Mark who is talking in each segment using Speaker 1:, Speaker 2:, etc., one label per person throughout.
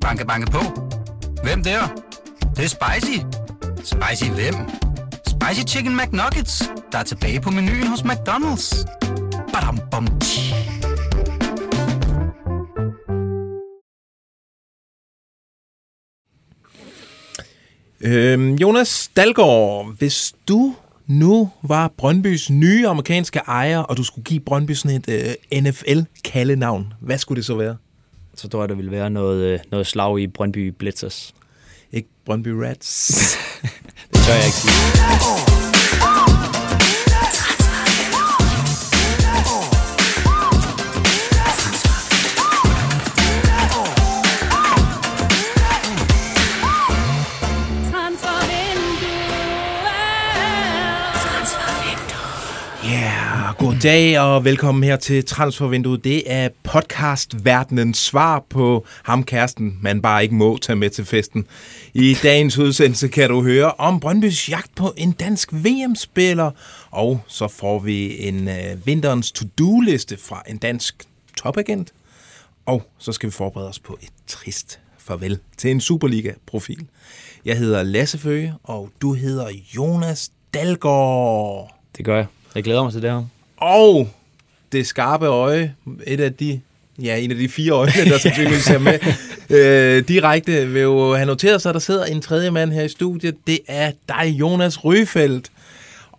Speaker 1: Banke, banke på. Hvem der? Det, det er spicy. Spicy hvem? Spicy Chicken McNuggets, der er tilbage på menuen hos McDonald's. Badum, bom, tji.
Speaker 2: Øhm, Jonas Dalgaard, hvis du nu var Brøndbys nye amerikanske ejer, og du skulle give Brøndby sådan et øh, NFL-kaldenavn, hvad skulle det så være?
Speaker 3: Så tror jeg, der ville være noget, øh, noget slag i Brøndby Blitzers.
Speaker 2: Ikke Brøndby Rats.
Speaker 3: Det tør jeg ikke sige.
Speaker 2: Ja, god dag og velkommen her til Transfervinduet. Det er podcastverdenens svar på ham kæresten, man bare ikke må tage med til festen. I dagens udsendelse kan du høre om Brøndbys jagt på en dansk VM-spiller, og så får vi en øh, vinterens to-do-liste fra en dansk topagent. Og så skal vi forberede os på et trist farvel til en Superliga-profil. Jeg hedder Lasse Føge, og du hedder Jonas Dalgaard.
Speaker 3: Det gør jeg. Jeg glæder mig til det her.
Speaker 2: Og det skarpe øje, et af de, ja, en af de fire øjne, der sandsynligvis er med øh, direkte, vil jo have noteret sig, at der sidder en tredje mand her i studiet. Det er dig, Jonas Ryfeldt.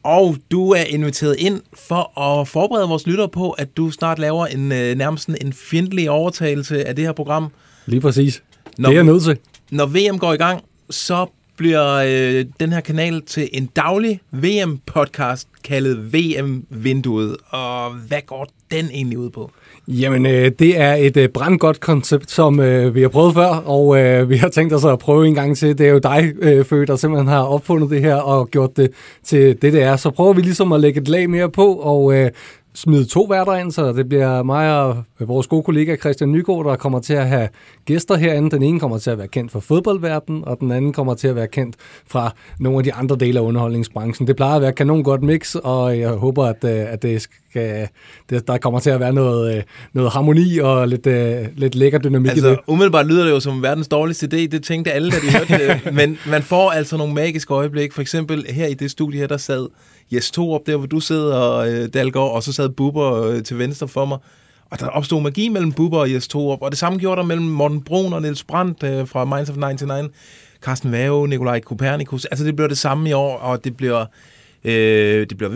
Speaker 2: Og du er inviteret ind for at forberede vores lyttere på, at du snart laver en øh, nærmest en fjendtlig overtagelse af det her program.
Speaker 4: Lige præcis.
Speaker 2: Nå.
Speaker 4: Det er jeg nødt til.
Speaker 2: Når VM går i gang, så bliver øh, den her kanal til en daglig VM-podcast kaldet VM-vinduet. Og hvad går den egentlig ud på?
Speaker 4: Jamen, øh, det er et øh, brandgodt koncept, som øh, vi har prøvet før, og øh, vi har tænkt os at prøve en gang til. Det er jo dig, øh, Fø, der simpelthen har opfundet det her og gjort det til det, det er. Så prøver vi ligesom at lægge et lag mere på og øh, smide to værter ind, så det bliver mig og vores gode kollega Christian Nygaard, der kommer til at have gæster herinde. Den ene kommer til at være kendt fra fodboldverdenen, og den anden kommer til at være kendt fra nogle af de andre dele af underholdningsbranchen. Det plejer at være kanon godt mix, og jeg håber, at, øh, at det skal, det, der kommer til at være noget, øh, noget harmoni og lidt, øh, lidt lækker dynamik i det.
Speaker 2: Altså, umiddelbart lyder det jo som verdens dårligste idé. Det tænkte alle, da de hørte det. Men man får altså nogle magiske øjeblikke. For eksempel her i det studie her, der sad Jes op der hvor du sidder, øh, Dalgaard, og så sad Bubber øh, til venstre for mig. Og der opstod magi mellem Bubber og Jes op, Og det samme gjorde der mellem Morten Brun og Niels Brandt øh, fra Minds of 99. Carsten Vave, Nikolaj Kopernikus. Altså det bliver det samme i år, og det bliver... Øh, det bliver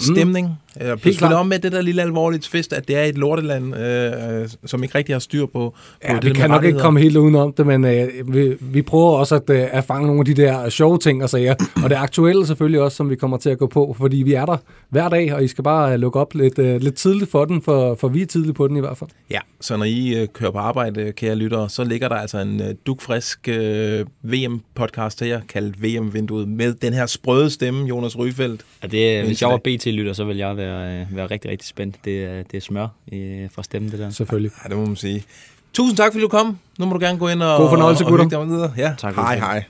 Speaker 2: VM-stemning. Mm. Øh, Helt
Speaker 4: klart.
Speaker 2: om med det der lille alvorligt fest, at det er et lorteland, øh, øh, som ikke rigtig har styr på, på
Speaker 4: Ja,
Speaker 2: det
Speaker 4: vi kan nok ikke komme helt udenom det, men øh, vi, vi prøver også at, øh, at fange nogle af de der sjove ting og sager. Og det aktuelle selvfølgelig også, som vi kommer til at gå på, fordi vi er der hver dag, og I skal bare øh, lukke op lidt, øh, lidt tidligt for den, for, for vi er tidligt på den i hvert fald.
Speaker 2: Ja, så når I øh, kører på arbejde, kære lyttere, så ligger der altså en øh, dugfrisk øh, VM-podcast her, kaldt VM-vinduet, med den her sprøde stemme, Jonas Ryfeldt.
Speaker 3: Ja, det, hvis jeg var
Speaker 2: slag.
Speaker 3: BT-lytter, så ville jeg være, øh, være rigtig, rigtig spændt. Det, er- det er smør øh, fra stemmen, det der.
Speaker 4: Selvfølgelig.
Speaker 2: Ja, det må man sige. Tusind tak, fordi du kom. Nu må du gerne gå ind og...
Speaker 4: God fornøjelse,
Speaker 2: og,
Speaker 4: gutter.
Speaker 2: videre. Ja,
Speaker 3: Tak,
Speaker 2: hej, hej.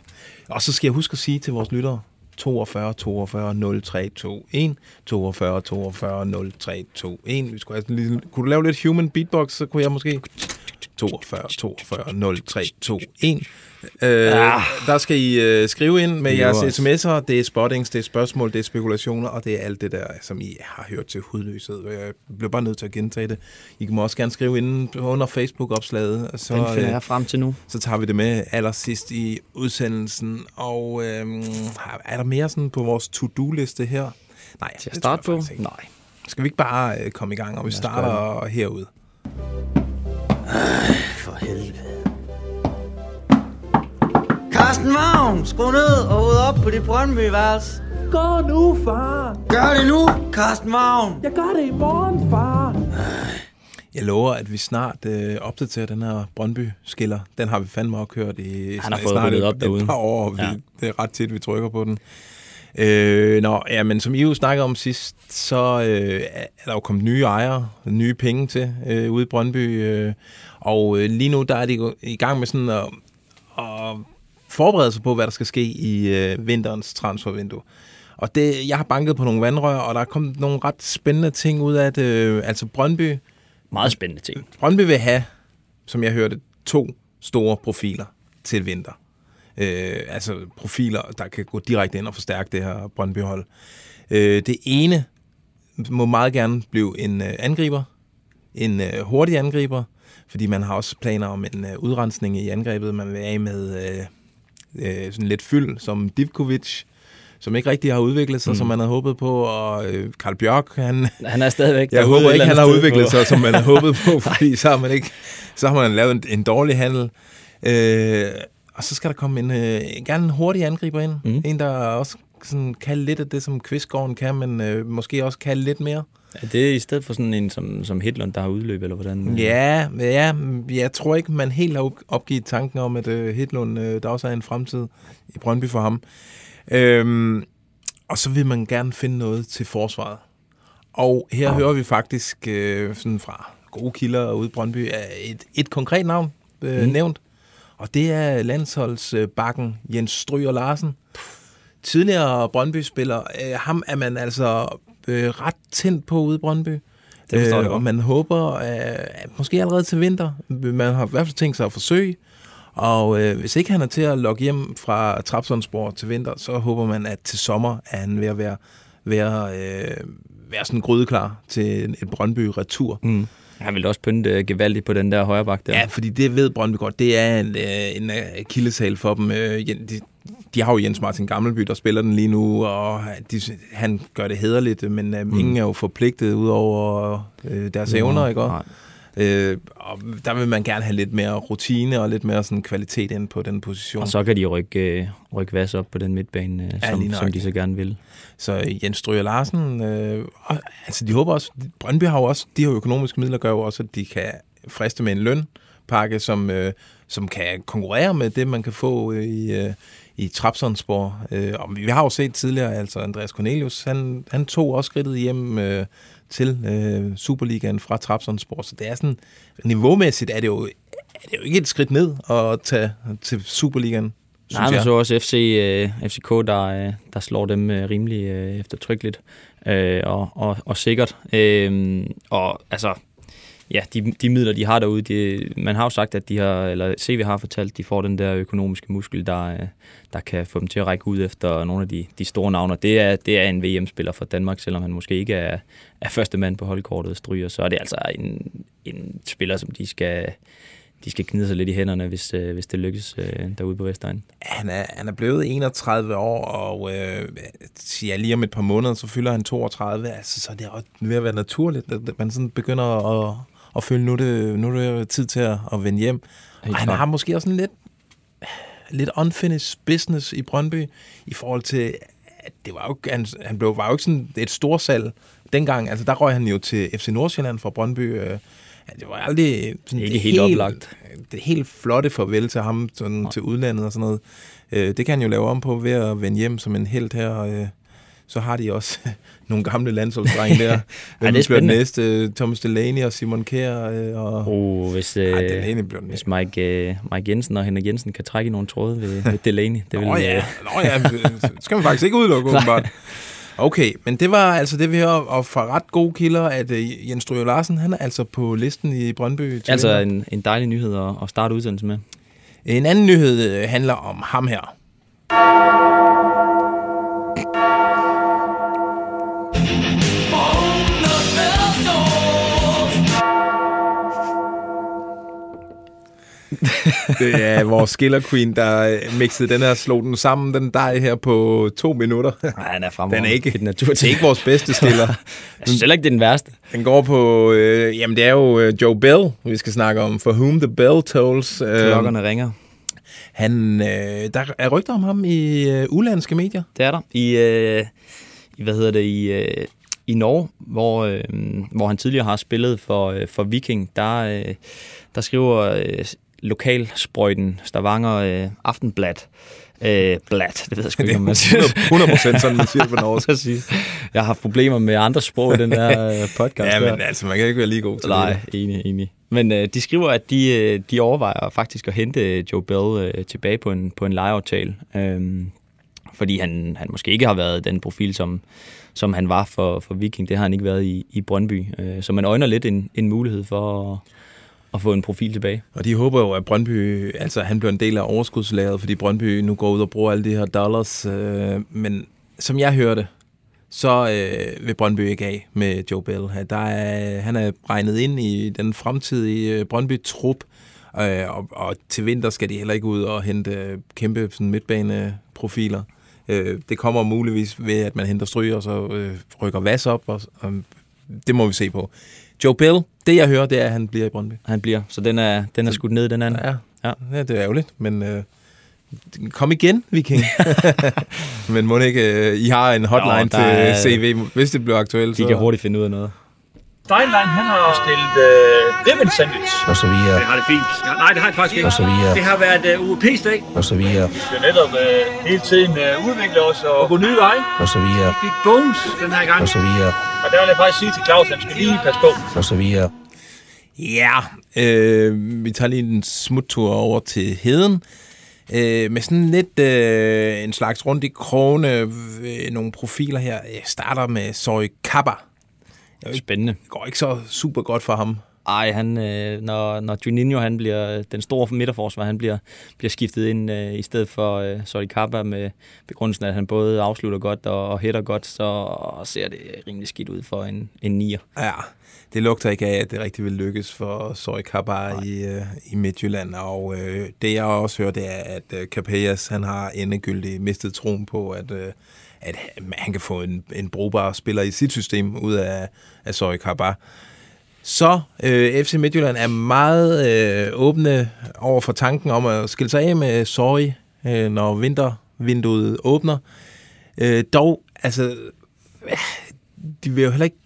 Speaker 2: Og så skal jeg huske at sige til vores lyttere, 42 42 03 21 42 42 03 21 Vi skulle en lille, kunne du lave lidt human beatbox, så kunne jeg måske 42 42 03 21 Øh, Der skal I øh, skrive ind med jeres
Speaker 3: er
Speaker 2: sms'er. Det er spottings, det er spørgsmål, det er spekulationer, og det er alt det der, som I har hørt til hudløshed. Jeg bliver bare nødt til at gentage det. I må også gerne skrive ind under Facebook-opslaget, så,
Speaker 3: Den finder
Speaker 2: øh,
Speaker 3: jeg frem til nu.
Speaker 2: så tager vi det med allersidst i udsendelsen. Og øh, er der mere sådan på vores to-do-liste her? Nej,
Speaker 3: Til at starte på? Nej.
Speaker 2: Skal vi ikke bare øh, komme i gang, og vi starter herude?
Speaker 3: For helvede.
Speaker 5: Carsten Vagn, skru ned og hoved op på dit Brøndby-værelse.
Speaker 6: Gå nu, far.
Speaker 5: Gør det nu, Carsten Vagn.
Speaker 6: Jeg gør det i morgen, far.
Speaker 2: Jeg lover, at vi snart øh, opdaterer den her Brøndby-skiller. Den har vi fandme også kørt i
Speaker 3: Han har
Speaker 2: snart-
Speaker 3: fået
Speaker 2: snart et,
Speaker 3: op
Speaker 2: et
Speaker 3: derude.
Speaker 2: par år. Vi,
Speaker 3: Ja.
Speaker 2: Det er ret tit, vi trykker på den. Øh, nå, ja, men som I jo snakkede om sidst, så øh, er der jo kommet nye ejere, nye penge til øh, ude i Brøndby. Øh, og øh, lige nu der er de i gang med sådan at, at forberede sig på, hvad der skal ske i øh, vinterens transfervindue. Og det, jeg har banket på nogle vandrør, og der er kommet nogle ret spændende ting ud af det. Øh, altså Brøndby,
Speaker 3: Meget spændende ting.
Speaker 2: Brøndby vil have, som jeg hørte, to store profiler til vinter. Øh, altså profiler, der kan gå direkte ind og forstærke det her Brøndby-hold. Øh, det ene må meget gerne blive en øh, angriber, en øh, hurtig angriber, fordi man har også planer om en øh, udrensning i angrebet. Man vil af med øh, øh, sådan lidt fyld, som Divkovic, som ikke rigtig har udviklet sig, mm. som man havde håbet på, og øh, Karl Bjørk, han...
Speaker 3: Han er stadigvæk...
Speaker 2: Jeg håber ikke, han har udviklet
Speaker 3: på-
Speaker 2: sig, som man havde håbet på, fordi så har man ikke... Så har man lavet en, en dårlig handel. Øh, og så skal der komme en, øh, gerne en hurtig angriber ind.
Speaker 3: Mm.
Speaker 2: En, der også sådan kan lidt af det, som Kvistgården kan, men øh, måske også kan lidt mere.
Speaker 3: Er det i stedet for sådan en som, som Hitlund, der har udløb, eller hvordan?
Speaker 2: Ja, ja, jeg tror ikke, man helt har op- opgivet tanken om, at øh, Hitlund, øh, der også er en fremtid i Brøndby for ham. Øhm, og så vil man gerne finde noget til forsvaret. Og her hører vi faktisk øh, sådan fra gode kilder ude i Brøndby et, et konkret navn øh,
Speaker 3: mm.
Speaker 2: nævnt. Og det er landsholdsbakken Jens Stryger Larsen. Tidligere Brøndby-spiller. Øh, ham er man altså øh, ret tændt på ude i Brøndby.
Speaker 3: Det forstår jeg
Speaker 2: og
Speaker 3: godt.
Speaker 2: man håber, øh, måske allerede til vinter. Man har i hvert fald tænkt sig at forsøge. Og øh, hvis ikke han er til at logge hjem fra Trapsonsborg til vinter, så håber man, at til sommer er han ved at være, være, øh, være sådan grydeklar til en- et Brøndby-retur.
Speaker 3: Mm. Han ville også pynte øh, gevaldigt på den der højre bak der.
Speaker 2: Ja, fordi det ved Brøndby godt. Det er en, øh, en øh, kildesal for dem. De, de har jo Jens Martin Gammelby, der spiller den lige nu, og de, han gør det hederligt, men mm. ingen er jo forpligtet ud over øh, deres evner, ikke?
Speaker 3: Nej.
Speaker 2: Øh, og der vil man gerne have lidt mere rutine og lidt mere sådan kvalitet ind på den position.
Speaker 3: Og så kan de rykke, øh, rykke vas op på den midtbane, øh,
Speaker 2: Ja,
Speaker 3: som, som de så gerne vil.
Speaker 2: Så Jens Stryger Larsen, øh, og, altså de håber også, Brøndby har jo også, de har økonomiske midler, gør jo også, at de kan friste med en lønpakke, som, øh, som kan konkurrere med det, man kan få øh, i, øh, i Trapsonsborg. Øh, og vi har jo set tidligere, altså Andreas Cornelius, han, han tog også skridtet hjem øh, til øh, Superligaen fra Trapsonsborg, så det er sådan, niveaumæssigt er det jo, er det jo ikke et skridt ned at tage til Superligaen,
Speaker 3: Nej,
Speaker 2: jeg.
Speaker 3: så også FC, øh, FCK, der, øh, der slår dem øh, rimelig øh, eftertrykkeligt øh, og, og, og sikkert. Øh, og altså, ja, de, de midler, de har derude, de, man har jo sagt, at de har, eller CV har fortalt, de får den der økonomiske muskel, der, øh, der kan få dem til at række ud efter nogle af de, de store navne. Det er, det er en VM-spiller for Danmark, selvom han måske ikke er, er første mand på holdkortet stryger, så er det altså en, en spiller, som de skal, de skal knide sig lidt i hænderne, hvis, øh, hvis det lykkes øh, derude på Vestegn.
Speaker 2: Han er, han er blevet 31 år, og øh, ja, lige om et par måneder, så fylder han 32. Altså, så er det ved at være naturligt, at man sådan begynder at, at føle, nu er det, nu er det tid til at, at vende hjem.
Speaker 3: Helt
Speaker 2: og han har måske også en lidt, lidt unfinished business i Brøndby, i forhold til, at det var jo, han, han blev, var jo ikke sådan et storsalg dengang. Altså, der røg han jo til FC Nordsjælland fra Brøndby. Øh, det var aldrig sådan
Speaker 3: Ikke helt oplagt.
Speaker 2: det helt flotte farvel til ham sådan, til udlandet og sådan noget. Øh, det kan han jo lave om på ved at vende hjem som en held her. Øh, så har de også nogle gamle landsholdsdrenge der. Hvem
Speaker 3: det er
Speaker 2: bliver den næste? Thomas Delaney og Simon Kjær. Øh, og,
Speaker 3: Oh, hvis,
Speaker 2: Ej,
Speaker 3: øh,
Speaker 2: Delaney bliver den
Speaker 3: hvis Mike, øh, Mike Jensen og Henrik Jensen kan trække i nogle tråde ved, ved Delaney. Det vil,
Speaker 2: Nå ja,
Speaker 3: øh,
Speaker 2: Nå ja, det skal man faktisk ikke udelukke, åbenbart. Okay, men det var altså det, vi hører, og fra ret gode kilder, at øh, Jens Stryger Larsen, han er altså på listen i Brøndby.
Speaker 3: altså en, en dejlig nyhed at, at starte udsendelsen med.
Speaker 2: En anden nyhed øh, handler om ham her. Det er vores skiller queen, der øh, mixede den her, slog den sammen, den dej her på to minutter.
Speaker 3: Nej, han er fremragende.
Speaker 2: Den er ikke, det er ikke vores bedste skiller.
Speaker 3: Jeg synes heller ikke, det er den værste.
Speaker 2: Den går på, øh, jamen det er jo øh, Joe Bell, vi skal snakke om, for whom the bell tolls. Øh,
Speaker 3: Klokkerne ringer.
Speaker 2: han, øh, der er rygter om ham i øh, ulandske medier.
Speaker 3: Det er der. I, øh, i hvad hedder det, i, øh, i Norge, hvor, øh, hvor han tidligere har spillet for, øh, for Viking, der, øh, der skriver øh, lokalsprøjten Stavanger øh, Aftenblad. Øh, blad, det ved jeg sgu ikke, om man siger.
Speaker 2: 100 procent sådan, man siger det på norsk.
Speaker 3: Præcis. Jeg har haft problemer med andre sprog i den her øh, podcast.
Speaker 2: Ja, men altså, man kan ikke være lige god til
Speaker 3: Nej,
Speaker 2: det.
Speaker 3: enig, enig. Men øh, de skriver, at de, øh, de overvejer faktisk at hente Joe Bell øh, tilbage på en, på en lejeaftale. Øhm, fordi han, han måske ikke har været den profil, som, som han var for, for Viking. Det har han ikke været i, i Brøndby. Øh, så man øjner lidt en, en mulighed for at, at få en profil tilbage.
Speaker 2: Og de håber jo, at Brøndby, altså han bliver en del af overskudslaget, fordi Brøndby nu går ud og bruger alle de her dollars. Øh, men som jeg hørte, så øh, vil Brøndby ikke af med Joe Bell. Der er, han er regnet ind i den fremtidige øh, Brøndby-trup, øh, og, og til vinter skal de heller ikke ud og hente øh, kæmpe sådan, midtbaneprofiler. Øh, det kommer muligvis ved, at man henter stryger, og så øh, rykker Vas op, og, og det må vi se på. Joe Bell, det jeg hører, det er, at han bliver i Brøndby.
Speaker 3: Han bliver, så den er, den er skudt ned, den anden.
Speaker 2: Ja,
Speaker 3: Ja.
Speaker 2: ja det er ærgerligt, men øh, kom igen, Viking. men må ikke, øh, I har en hotline
Speaker 3: der
Speaker 2: til
Speaker 3: er-
Speaker 2: CV, hvis det bliver aktuelt.
Speaker 3: De kan hurtigt finde ud af noget.
Speaker 7: Steinlein, han har stillet øh, ribbon sandwich.
Speaker 8: og så videre,
Speaker 7: Det har det fint. Ja, nej, det har jeg faktisk ikke.
Speaker 8: og så videre,
Speaker 7: Det har været øh, UEP's dag.
Speaker 8: og så videre,
Speaker 7: Vi skal netop øh, hele tiden øh, udvikle os og gå nye veje.
Speaker 8: og så videre,
Speaker 7: Vi fik bones den her gang.
Speaker 8: og så videre,
Speaker 7: Og der vil jeg faktisk sige til Claus, at han skal lige passe på.
Speaker 8: og så videre.
Speaker 2: Ja, øh, vi tager lige en smuttur over til Heden. Øh, med sådan lidt øh, en slags rundt i krone, øh, nogle profiler her. Jeg starter med Soy Kappa.
Speaker 3: Spændende.
Speaker 2: Det går ikke så super godt for ham.
Speaker 3: Ej, han, øh, når, når Juninho han bliver den store midterforsvar, han bliver, bliver skiftet ind øh, i stedet for øh, Kappa med begrundelsen, at han både afslutter godt og, og hætter godt, så ser det rimelig skidt ud for en, en nier.
Speaker 2: Ja, det lugter ikke af, at det rigtig vil lykkes for Soy Kappa i, øh, i Midtjylland. Og øh, det jeg også hører, det er, at øh, Capellas, han har endegyldigt mistet troen på, at, øh, at han kan få en, en brugbar spiller i sit system ud af, af Soy Kappa. Så øh, FC Midtjylland er meget øh, åbne over for tanken om at skille sig af med Soy, øh, når vintervinduet åbner. Øh, dog, altså, de vil jo heller ikke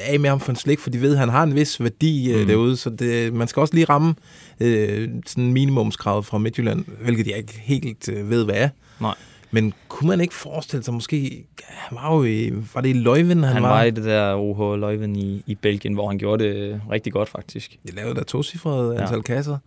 Speaker 2: af med ham for en slik, for de ved, at han har en vis værdi mm. derude, så det, man skal også lige ramme øh, sådan minimumskravet fra Midtjylland, hvilket jeg ikke helt øh, ved, hvad er.
Speaker 3: Nej.
Speaker 2: Men kunne man ikke forestille sig, måske, han var jo i, var det i Løjven, han,
Speaker 3: Han var i det der OH Leuven i, i Belgien, hvor han gjorde det øh, rigtig godt faktisk.
Speaker 2: De lavede der tocifrede
Speaker 3: Ja.
Speaker 2: antal kasser.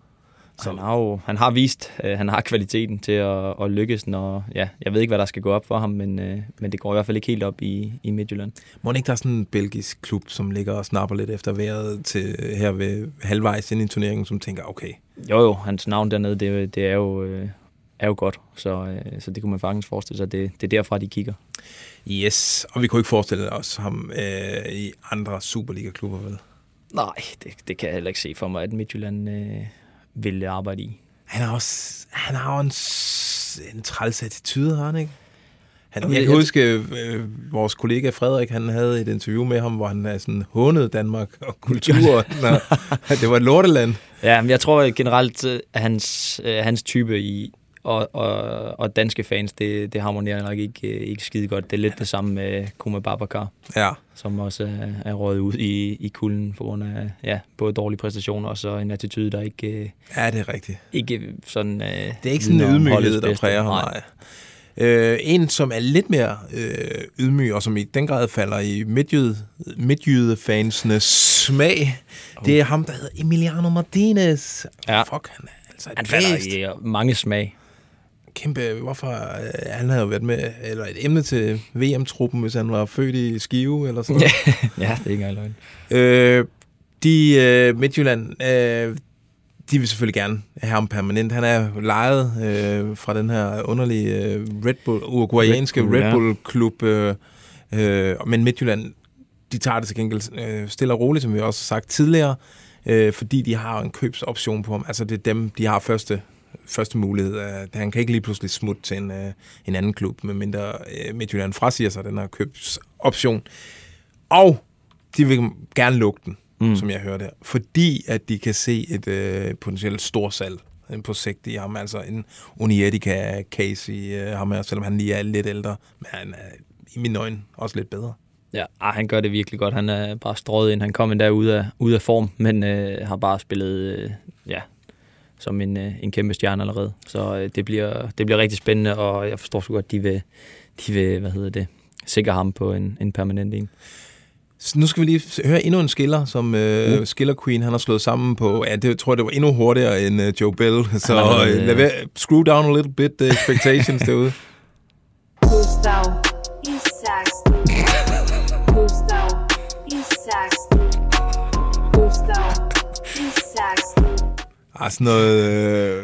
Speaker 3: Så han har jo han har vist, at han har kvaliteten til at, at lykkes, når, ja, jeg ved ikke, hvad der skal gå op for ham, men, øh, men det går i hvert fald ikke helt op i, i Midtjylland.
Speaker 2: Må ikke der er sådan en belgisk klub, som ligger og snapper lidt efter vejret til her ved halvvejs ind i turneringen, som tænker, okay,
Speaker 3: Jo jo, hans navn dernede, det, det er, jo, øh, er jo godt, så, øh, så det kunne man faktisk forestille sig, det, det er derfra, de kigger.
Speaker 2: yes, og vi kunne ikke forestille os ham øh, i andre Superliga-klubber, vel?
Speaker 3: Nej, det, det kan jeg heller ikke se for mig, at Midtjylland øh, vil arbejde i.
Speaker 2: Han har også han har jo en, en træls attitude, har han ikke? Han, jeg
Speaker 3: jeg-
Speaker 2: kan huske, øh, vores kollega Frederik, han havde et interview med ham, hvor han er sådan hånede Danmark og kultur. Nå, det var et lorteland.
Speaker 3: Ja, men jeg tror generelt, øh, at hans, øh, hans type i, og, og, og danske fans, det, det harmonerer nok ikke, øh, ikke skide godt. Det er lidt det samme med Kuma Babacar,
Speaker 2: Ja,
Speaker 3: som også er, er røget ud i, i kulden på grund af ja, både dårlige præstationer og så en attitude, der ikke, øh,
Speaker 2: ja det er rigtigt.
Speaker 3: ikke sådan... Øh,
Speaker 2: Det er ikke sådan en ydmyghed, der præger ham. Nej. Øh, en, som er lidt mere øh, ydmyg, og som i den grad falder i midtjyde, midtjyde-fansenes smag, det er ham, der hedder Emiliano Martinez.
Speaker 3: Ja.
Speaker 2: Fuck, han er altså
Speaker 3: Han falder i mange smag.
Speaker 2: Kæmpe, hvorfor øh, han havde jo været med, eller et emne til VM-truppen, hvis han var født i Skive, eller sådan noget.
Speaker 3: ja, det er ikke engang løgn.
Speaker 2: øh, de, øh, Midtjylland, øh, de vil selvfølgelig gerne have ham permanent. Han er lejet øh, fra den her underlige øh, Red Bull, uruguayanske
Speaker 3: Red Bull,
Speaker 2: Red. Bull-klub, øh, øh, men Midtjylland, de tager det til gengæld øh, stille og roligt, som vi også har sagt tidligere, øh, fordi de har en købsoption på ham. Altså det er dem, de har første første mulighed. Øh, Han kan ikke lige pludselig smutte til en, øh, en anden klub, medmindre øh, Midtjylland frasiger sig den her købsoption. Og de vil gerne lukke den, mm. som jeg hørte fordi at de kan se et øh, potentielt storsalg på sigt i ham. Altså en Unietica-case i øh, ham her, selvom han lige er lidt ældre, men han er i mine øjne også lidt bedre.
Speaker 3: Ja, ah, han gør det virkelig godt. Han er bare strøget ind. Han kom endda ud af, ud af form, men øh, har bare spillet øh, ja, som en, øh, en kæmpe stjerne allerede. Så øh, det, bliver, det bliver rigtig spændende, og jeg forstår så godt, de vil, de vil hvad hedder det, sikre ham på en, en permanent en.
Speaker 2: Så nu skal vi lige høre endnu en skiller, som øh, uh. Skiller Queen han har slået sammen på. Ja, det tror jeg, det var endnu hurtigere end øh, Joe Bell. Så øh,
Speaker 3: øh,
Speaker 2: lad være, screw down a little bit the expectations derude.
Speaker 9: Gustav
Speaker 2: Ah, sådan noget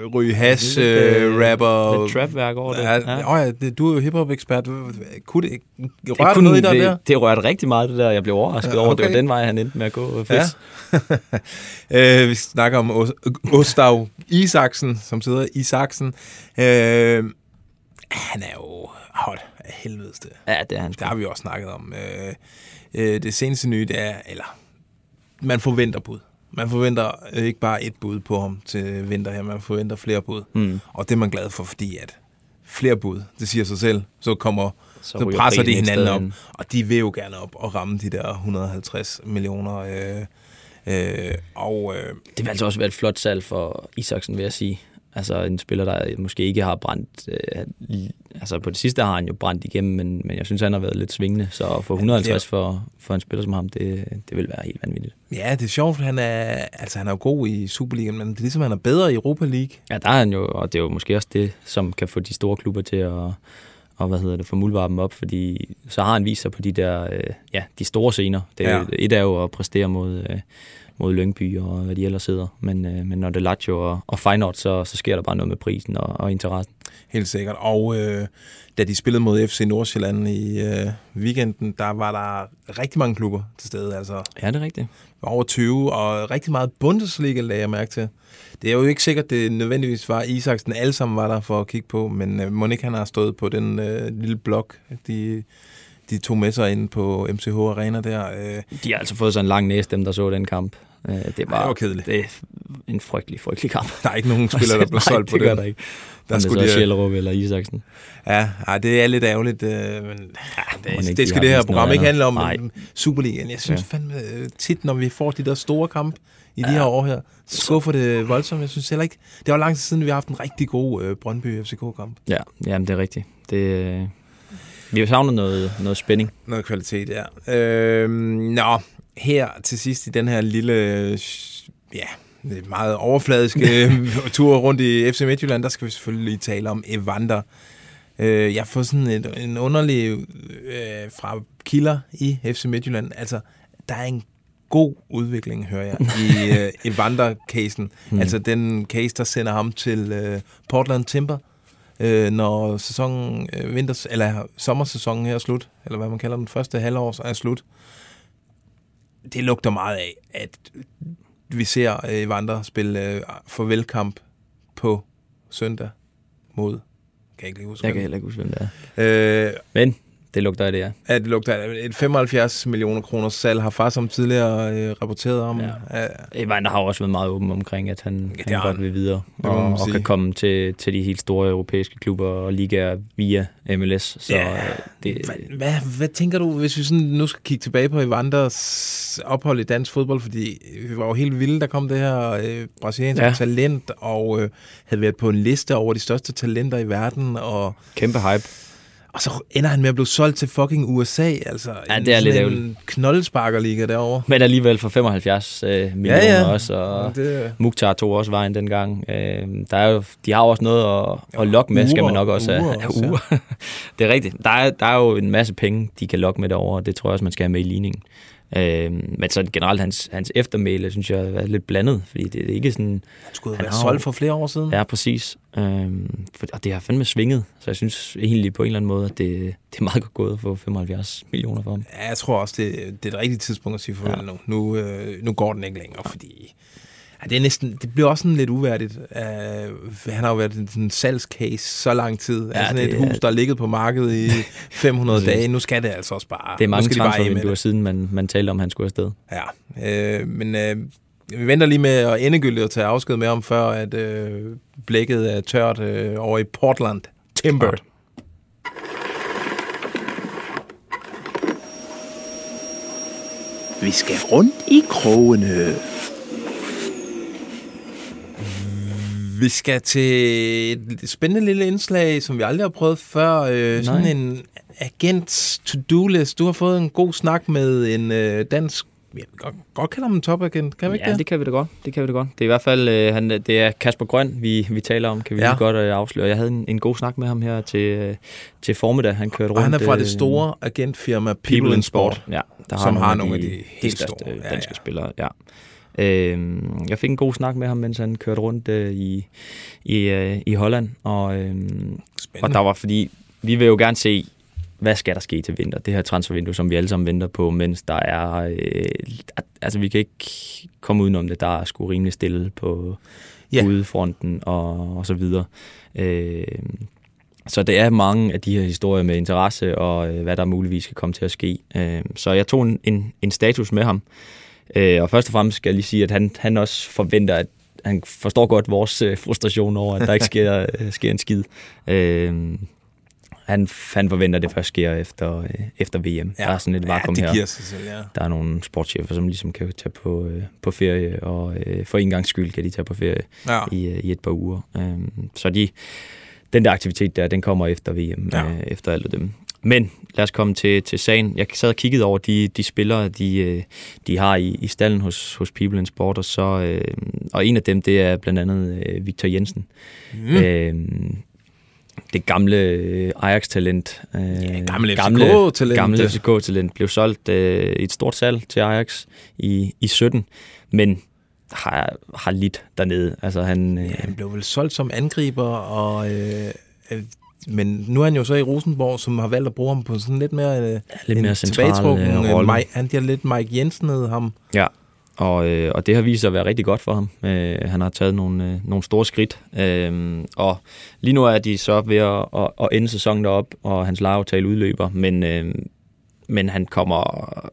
Speaker 2: øh, ryge hash,
Speaker 3: øh,
Speaker 2: øh, rapper.
Speaker 3: lidt trapværk over det.
Speaker 2: Ja,
Speaker 3: Ja.
Speaker 2: ja. Oh ja, det, du er jo hiphop-ekspert. Kunne det,
Speaker 3: Det,
Speaker 2: rørte
Speaker 3: kunne,
Speaker 2: noget i dig
Speaker 3: det,
Speaker 2: der?
Speaker 3: det rørte rigtig meget, det der. Jeg blev overrasket
Speaker 2: Ja,
Speaker 3: ja, over, det
Speaker 2: okay.
Speaker 3: var den vej, han endte med at gå.
Speaker 2: Ja.
Speaker 3: Fedt.
Speaker 2: øh, vi snakker om Os- Gustav Isaksen, som sidder i Saksen. Øh, han er jo hot af helvedeste.
Speaker 3: Ja, det er han.
Speaker 2: Der har vi også snakket om. Øh, øh, det seneste nye, det er, eller man forventer bud. Man forventer ikke bare et bud på ham til vinter her, man forventer flere bud.
Speaker 3: Mm.
Speaker 2: Og det er man glad for, fordi at flere bud, det siger sig selv, så kommer så, så presser de hinanden op. Og de vil jo gerne op og ramme de der 150 millioner. Øh, øh, og øh,
Speaker 3: Det vil altså også være et flot salg for Isaksen, vil jeg sige. Altså en spiller, der måske ikke har brændt... Øh, altså på det sidste har han jo brændt igennem, men, men jeg synes, han har været lidt svingende. Så at få 150 for, for en spiller som ham, det, det vil være helt vanvittigt.
Speaker 2: ja, det er sjovt, han er, altså, han er jo god i Superligaen, men det er ligesom, han er bedre i Europa League.
Speaker 3: Ja, der er han jo, og det er jo måske også det, som kan få de store klubber til at og hvad hedder det, få muldvarpen op, fordi så har han vist sig på de der, øh, ja, de store scener. Det er,
Speaker 2: ja.
Speaker 3: Et er jo at præstere mod, øh, mod Lyngby og hvad de ellers hedder, men, øh, men når det er Lazio og, og Feyenoord, så, så sker der bare noget med prisen og, og interessen.
Speaker 2: Helt sikkert. Og øh, da de spillede mod FC Nordsjælland i øh, weekenden, der var der rigtig mange klubber til stede. Altså
Speaker 3: Ja, det er rigtigt.
Speaker 2: over 20, og rigtig meget Bundesliga lagde jeg mærke til. Det er jo ikke sikkert, det nødvendigvis var Isaksen. Alle sammen var der for at kigge på, men øh, Monik han har stået på den øh, lille blok, de, de tog med sig ind på MCH Arena der. Øh,
Speaker 3: De har altså fået sådan en lang næse, dem der så den kamp. Øh, Det var,
Speaker 2: det var kedeligt.
Speaker 3: Det er en frygtelig, frygtelig kamp.
Speaker 2: der er ikke nogen spillere, der blev
Speaker 3: Nej,
Speaker 2: solgt på
Speaker 3: det gør
Speaker 2: den.
Speaker 3: der ikke.
Speaker 2: Der skulle
Speaker 3: det så
Speaker 2: de-
Speaker 3: Sjællerup eller Isaksen.
Speaker 2: Ja, ej, det er lidt ærgerligt, øh, men ja, det, det
Speaker 3: de
Speaker 2: skal det her program ikke handle om. Men Superligaen, jeg synes
Speaker 3: Ja.
Speaker 2: fandme tit, når vi får de der store kampe i de her år her, så skuffer det voldsomt. Jeg synes heller ikke, det var lang tid siden, vi har haft en rigtig god øh, Brøndby FCK-kamp.
Speaker 3: Ja, jamen det er rigtigt. Det, vi har savnet noget, noget spænding.
Speaker 2: Noget kvalitet, ja. Øh, nå, her til sidst i den her lille, ja, meget overfladiske tur rundt i FC Midtjylland, der skal vi selvfølgelig lige tale om Evander. Øh, jeg får sådan et, en underlig øh, fra kilder i FC Midtjylland. Altså, der er en god udvikling, hører jeg, i øh, Evander-casen. Hmm. Altså den case, der sender ham til øh, Portland Timber, øh, når sæsonen, øh, vinters, eller sommersæsonen her er slut, eller hvad man kalder den første halvår er slut. Det lugter meget af, at vi ser øh, Evander spille øh, farvelkamp på søndag mod, kan jeg ikke lige huske,
Speaker 3: Jeg kan heller ikke huske, hvem det er.
Speaker 2: Øh,
Speaker 3: Men det lugter af det, ja.
Speaker 2: Ja, det lugter af det. Et 75 millioner kroner salg har far som tidligere øh, rapporteret om.
Speaker 3: Ja.
Speaker 2: Ja.
Speaker 3: Har også været meget åben omkring, at han, ja, han godt vil videre og, og kan komme til, til de helt store europæiske klubber og ligaer via MLS. Så
Speaker 2: Ja.
Speaker 3: øh, det,
Speaker 2: Hvad, hvad, hvad tænker du, hvis vi sådan nu skal kigge tilbage på Evanders ophold i dansk fodbold? Fordi vi var jo helt vilde, der kom det her øh, brasilianske. Ja. talent, og øh, havde været på en liste over de største talenter i verden, og,
Speaker 3: kæmpe hype.
Speaker 2: Og så ender han med at blive solgt til fucking USA. Altså,
Speaker 3: Ja, det er lidt
Speaker 2: en
Speaker 3: ærgerligt.
Speaker 2: knoldesparkerliga derovre.
Speaker 3: Men alligevel for 75 øh, millioner
Speaker 2: ja.
Speaker 3: også, og
Speaker 2: Det,
Speaker 3: Mukhtar tog også vejen dengang. Øh, der er jo, de har jo også noget at, at lokke med, skal man nok også have.
Speaker 2: ja.
Speaker 3: det er rigtigt. Der er, der er jo en masse penge, de kan lokke med derovre, og det tror jeg også, man skal have med i ligningen. Øh, men så generelt hans, hans eftermæle, synes jeg, er lidt blandet, fordi det er ikke sådan...
Speaker 2: han skulle
Speaker 3: Han jo-
Speaker 2: solgt for flere år siden.
Speaker 3: Ja, præcis. Øh, for, og det har fandme svinget, så jeg synes egentlig på en eller anden måde, at det, det er meget godt gået at få 75 millioner for ham.
Speaker 2: Ja, jeg tror også, det, det er det rigtige tidspunkt at sige farvel ja. Nu. Nu, øh, nu går den ikke længere, fordi det, er næsten, det bliver også sådan lidt uværdigt. Uh, han har jo været en sådan salgscase så lang tid. Ja, sådan
Speaker 3: det
Speaker 2: et
Speaker 3: er-
Speaker 2: hus, der har ligget på markedet i 500
Speaker 3: Præcis.
Speaker 2: dage. Nu skal det altså også bare...
Speaker 3: Det er mange transfervinduer siden, man, man talte om, at han skulle afsted.
Speaker 2: Ja, øh, men øh, vi venter lige med at endegyldigt at tage afsked med ham, før at øh, blækket er tørt øh, over i Portland. Timber.
Speaker 3: Smart.
Speaker 6: Vi skal rundt i krogene.
Speaker 2: Vi skal til et spændende lille indslag, som vi aldrig har prøvet før. Øh, sådan en agents to-do-list. Du har fået en god snak med en øh, dansk... Ja, vi godt, godt kalde ham en topagent, kan vi ikke
Speaker 3: ja,
Speaker 2: det?
Speaker 3: det kan vi da godt. Det kan vi da godt. Det er i hvert fald øh, han, det er Kasper Grøn, vi, vi taler om, kan vi
Speaker 2: Ja.
Speaker 3: ja. lige godt øh, afsløre. Jeg havde en, en god snak med ham her til, øh, til formiddag. Han kørte rundt.
Speaker 2: Og han er fra det
Speaker 3: øh,
Speaker 2: store agentfirma People,
Speaker 3: People
Speaker 2: in Sport.
Speaker 3: Sport. Ja, der
Speaker 2: Som har nogle af de
Speaker 3: de,
Speaker 2: helt
Speaker 3: helt største
Speaker 2: store. Ja,
Speaker 3: danske
Speaker 2: ja.
Speaker 3: spillere. Ja. Øh, jeg fik en god snak med ham, mens han kørte rundt øh, i, i, øh, i Holland. Og, øh, og der var fordi, vi vil jo gerne se, hvad skal der ske til vinter? Det her transfervindue, som vi alle sammen venter på, mens der er... Øh, altså, vi kan ikke komme udenom det. Der er sgu rimelig stille på
Speaker 2: ja.
Speaker 3: udefronten og, og så videre. Øh, så det er mange af de her historier med interesse og øh, hvad der muligvis skal komme til at ske. Øh, så jeg tog en, en, en status med ham. Øh, og først og fremmest skal jeg lige sige, at han, han også forventer, at han forstår godt vores øh, frustration over, at der ikke sker, øh, sker en skid. Øh, han, han forventer, at det først sker efter, øh, efter VM. Ja. Der er sådan et vakuum
Speaker 2: ja,
Speaker 3: her.
Speaker 2: det giver sig selv, ja.
Speaker 3: Der er nogle sportschefer, som ligesom kan tage på, øh, på ferie, og øh, for en gang skyld kan de tage på ferie
Speaker 2: Ja.
Speaker 3: i, øh, i et par uger. Øhm, så de, den der aktivitet der, den kommer efter VM,
Speaker 2: Ja.
Speaker 3: øh, efter alt af dem. Men lad os komme til, til sagen. Jeg sad og kiggede over de, de spillere, de, øh, de har i, i stallen hos, hos People in Sport, og, så, øh, og en af dem, det er blandt andet øh, Victor Jensen. Mm. Øh, det gamle øh, Ajax-talent. Øh,
Speaker 2: Ja, gamle FCK-talent.
Speaker 3: Gamle FCK-talent. Blev solgt øh, i et stort salg til Ajax i, i 17, men har, har lidt dernede. Altså han, øh,
Speaker 2: Ja, han blev vel solgt som angriber, og, øh, øh, men nu er han jo så i Rosenborg, som har valgt at bruge ham på sådan lidt mere, øh,
Speaker 3: lidt
Speaker 2: en
Speaker 3: mere central
Speaker 2: tilbagetrukken,
Speaker 3: øh,
Speaker 2: øh,
Speaker 3: rolle.
Speaker 2: Mike, han bliver lidt Mike Jensen ned ham.
Speaker 3: Ja, og, øh, og det har vist sig at være rigtig godt for ham. Øh, han har taget nogle, øh, nogle store skridt, øh, og lige nu er de så ved at, at, at ende sæsonen derop, og hans lejeaftale udløber, men, øh, men han kommer,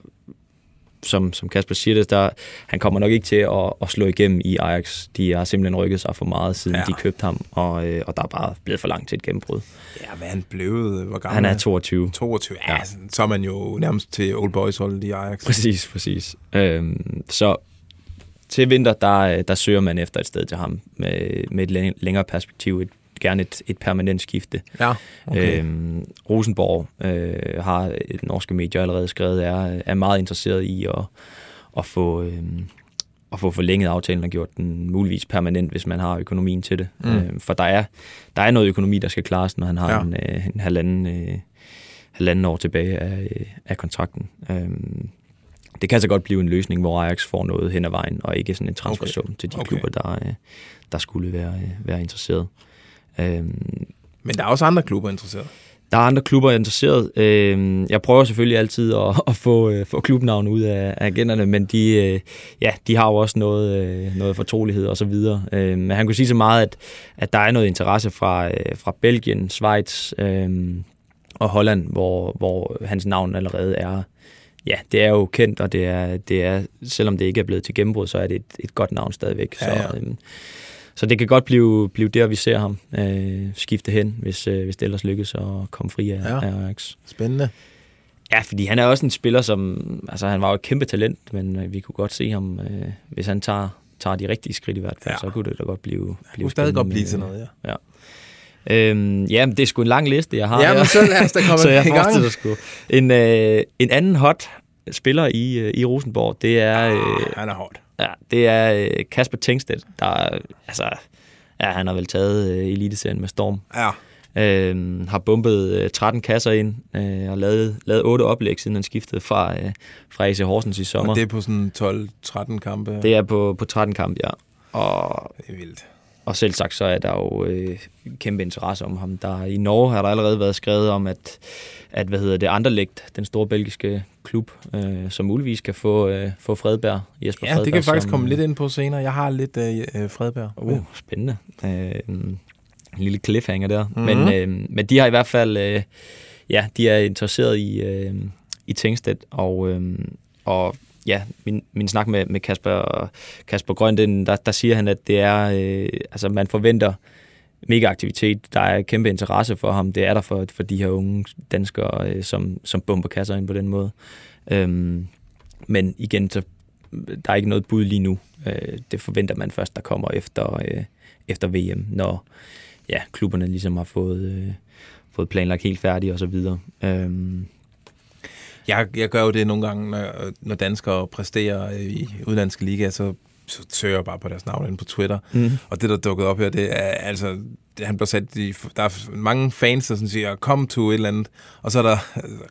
Speaker 3: som, som Kasper siger det, der, han kommer nok ikke til at, at slå igennem i Ajax. De har simpelthen rykket sig for meget, siden
Speaker 2: Ja.
Speaker 3: de købte ham, og, øh, og der er bare blevet for langt til et gennembrud.
Speaker 2: Ja, hvad han blevet? Hvor gammel
Speaker 3: Han er 22.
Speaker 2: 22. Ja, ja. så er man jo nærmest til Old Boys holdet i Ajax.
Speaker 3: Præcis, præcis. Øhm, så til vinter, der, der søger man efter et sted til ham med, med et læng- længere perspektiv, et, gerne et, et permanent skifte.
Speaker 2: Ja, okay.
Speaker 3: Øhm, Rosenborg øh, har et norske medier allerede skrevet, er, er meget interesseret i at, at få... øhm, at få forlænget aftalen og gjort den muligvis permanent, hvis man har økonomien til det.
Speaker 2: Mm.
Speaker 3: Øh, for der er, der er noget økonomi, der skal klares, når han har
Speaker 2: Ja.
Speaker 3: en, øh, en halvanden, øh, halvanden år tilbage af, øh, af kontrakten. Øhm, det kan så godt blive en løsning, hvor Ajax får noget hen ad vejen, og ikke sådan en transfersum okay. til de
Speaker 2: okay.
Speaker 3: klubber, der, øh, der skulle være, øh, være interesseret. Øhm,
Speaker 2: Men der er også andre klubber interesseret.
Speaker 3: der er andre klubber interesseret. Øhm, Jeg prøver selvfølgelig altid at, at få, øh, få klubnavne ud af af agenterne, men de, øh, ja, de har jo også noget, øh, noget fortrolighed og så videre. Øhm, Men han kunne sige så meget, at, at der er noget interesse fra, øh, fra Belgien, Schweiz øhm, og Holland, hvor, hvor hans navn allerede er Ja, det er jo kendt, og det er, det er, selvom det ikke er blevet til gennembrud, så er det et, et godt navn stadigvæk.
Speaker 2: Ja, ja.
Speaker 3: Så, øhm, så det kan godt blive, blive der, vi ser ham øh, skifte hen, hvis, øh, hvis det ellers lykkes at komme fri af,
Speaker 2: Ja.
Speaker 3: ja. af Ajax.
Speaker 2: Spændende.
Speaker 3: Ja, fordi han er også en spiller, som... Altså, han var jo et kæmpe talent, men øh, vi kunne godt se ham, øh, hvis han tager, tager de rigtige skridt i hvert fald,
Speaker 2: Ja.
Speaker 3: så kunne det da godt blive, blive
Speaker 2: kunne stadig godt blive til noget, ja.
Speaker 3: ja. Øhm, ja, men det er sgu en lang liste, jeg har
Speaker 2: Ja, men så lad os da komme
Speaker 3: så jeg
Speaker 2: i gang.
Speaker 3: sgu. En, øh, en anden hot spiller i, øh, i Rosenborg, det er, øh,
Speaker 2: Han er hårdt.
Speaker 3: Ja, det er øh, Kasper Tengstedt, der er- altså, ja, han har vel taget øh, eliteserien med storm.
Speaker 2: Ja.
Speaker 3: Øh, har bumpet øh, 13 kasser ind øh, og lavet, lavet 8 oplæg, siden han skiftede fra, øh, fra AC Horsens i sommer.
Speaker 2: Og det er på sådan 12-13 kampe.
Speaker 3: det er på, på 13 kamp, ja. Og,
Speaker 2: det er vildt.
Speaker 3: Og selv sagt, så er der jo øh, kæmpe interesse om ham. Der, I Norge har der allerede været skrevet om, at, at hvad hedder det, Anderlecht, den store belgiske klub, øh, som muligvis kan få, øh, få Fredberg, Jesper
Speaker 2: Ja,
Speaker 3: Fredberg.
Speaker 2: det kan vi faktisk
Speaker 3: som,
Speaker 2: komme lidt ind på senere. Jeg har lidt øh, Fredberg.
Speaker 3: Uh, spændende. Øh, en lille cliffhanger der.
Speaker 2: Mhm.
Speaker 3: Mm-hmm. Men, øh, men de har i hvert fald, øh, ja, de er interesseret i, øh, i Tengstedt, og, øh, og ja, min, min snak med, med Kasper, Kasper Grøn, den, der, der siger han, at det er, øh, altså man forventer mega aktivitet. Der er kæmpe interesse for ham. Det er der for, for de her unge danskere, øh, som, som bomber kasser ind på den måde. Øhm, men igen, så der er ikke noget bud lige nu. Øh, det forventer man først, der kommer efter, øh, efter VM, når ja, klubberne ligesom har fået, øh, fået planlagt helt færdigt og så videre. Øhm,
Speaker 2: jeg, jeg gør jo det nogle gange, når, når danskere præsterer i udlandske ligaer, så, så søger jeg bare på deres navn inde på Twitter.
Speaker 3: Mhm.
Speaker 2: Og det, der dukkede op her, det er altså... Det, han bliver sat i, der er mange fans, der sådan siger, kom to et eller andet. Og så er der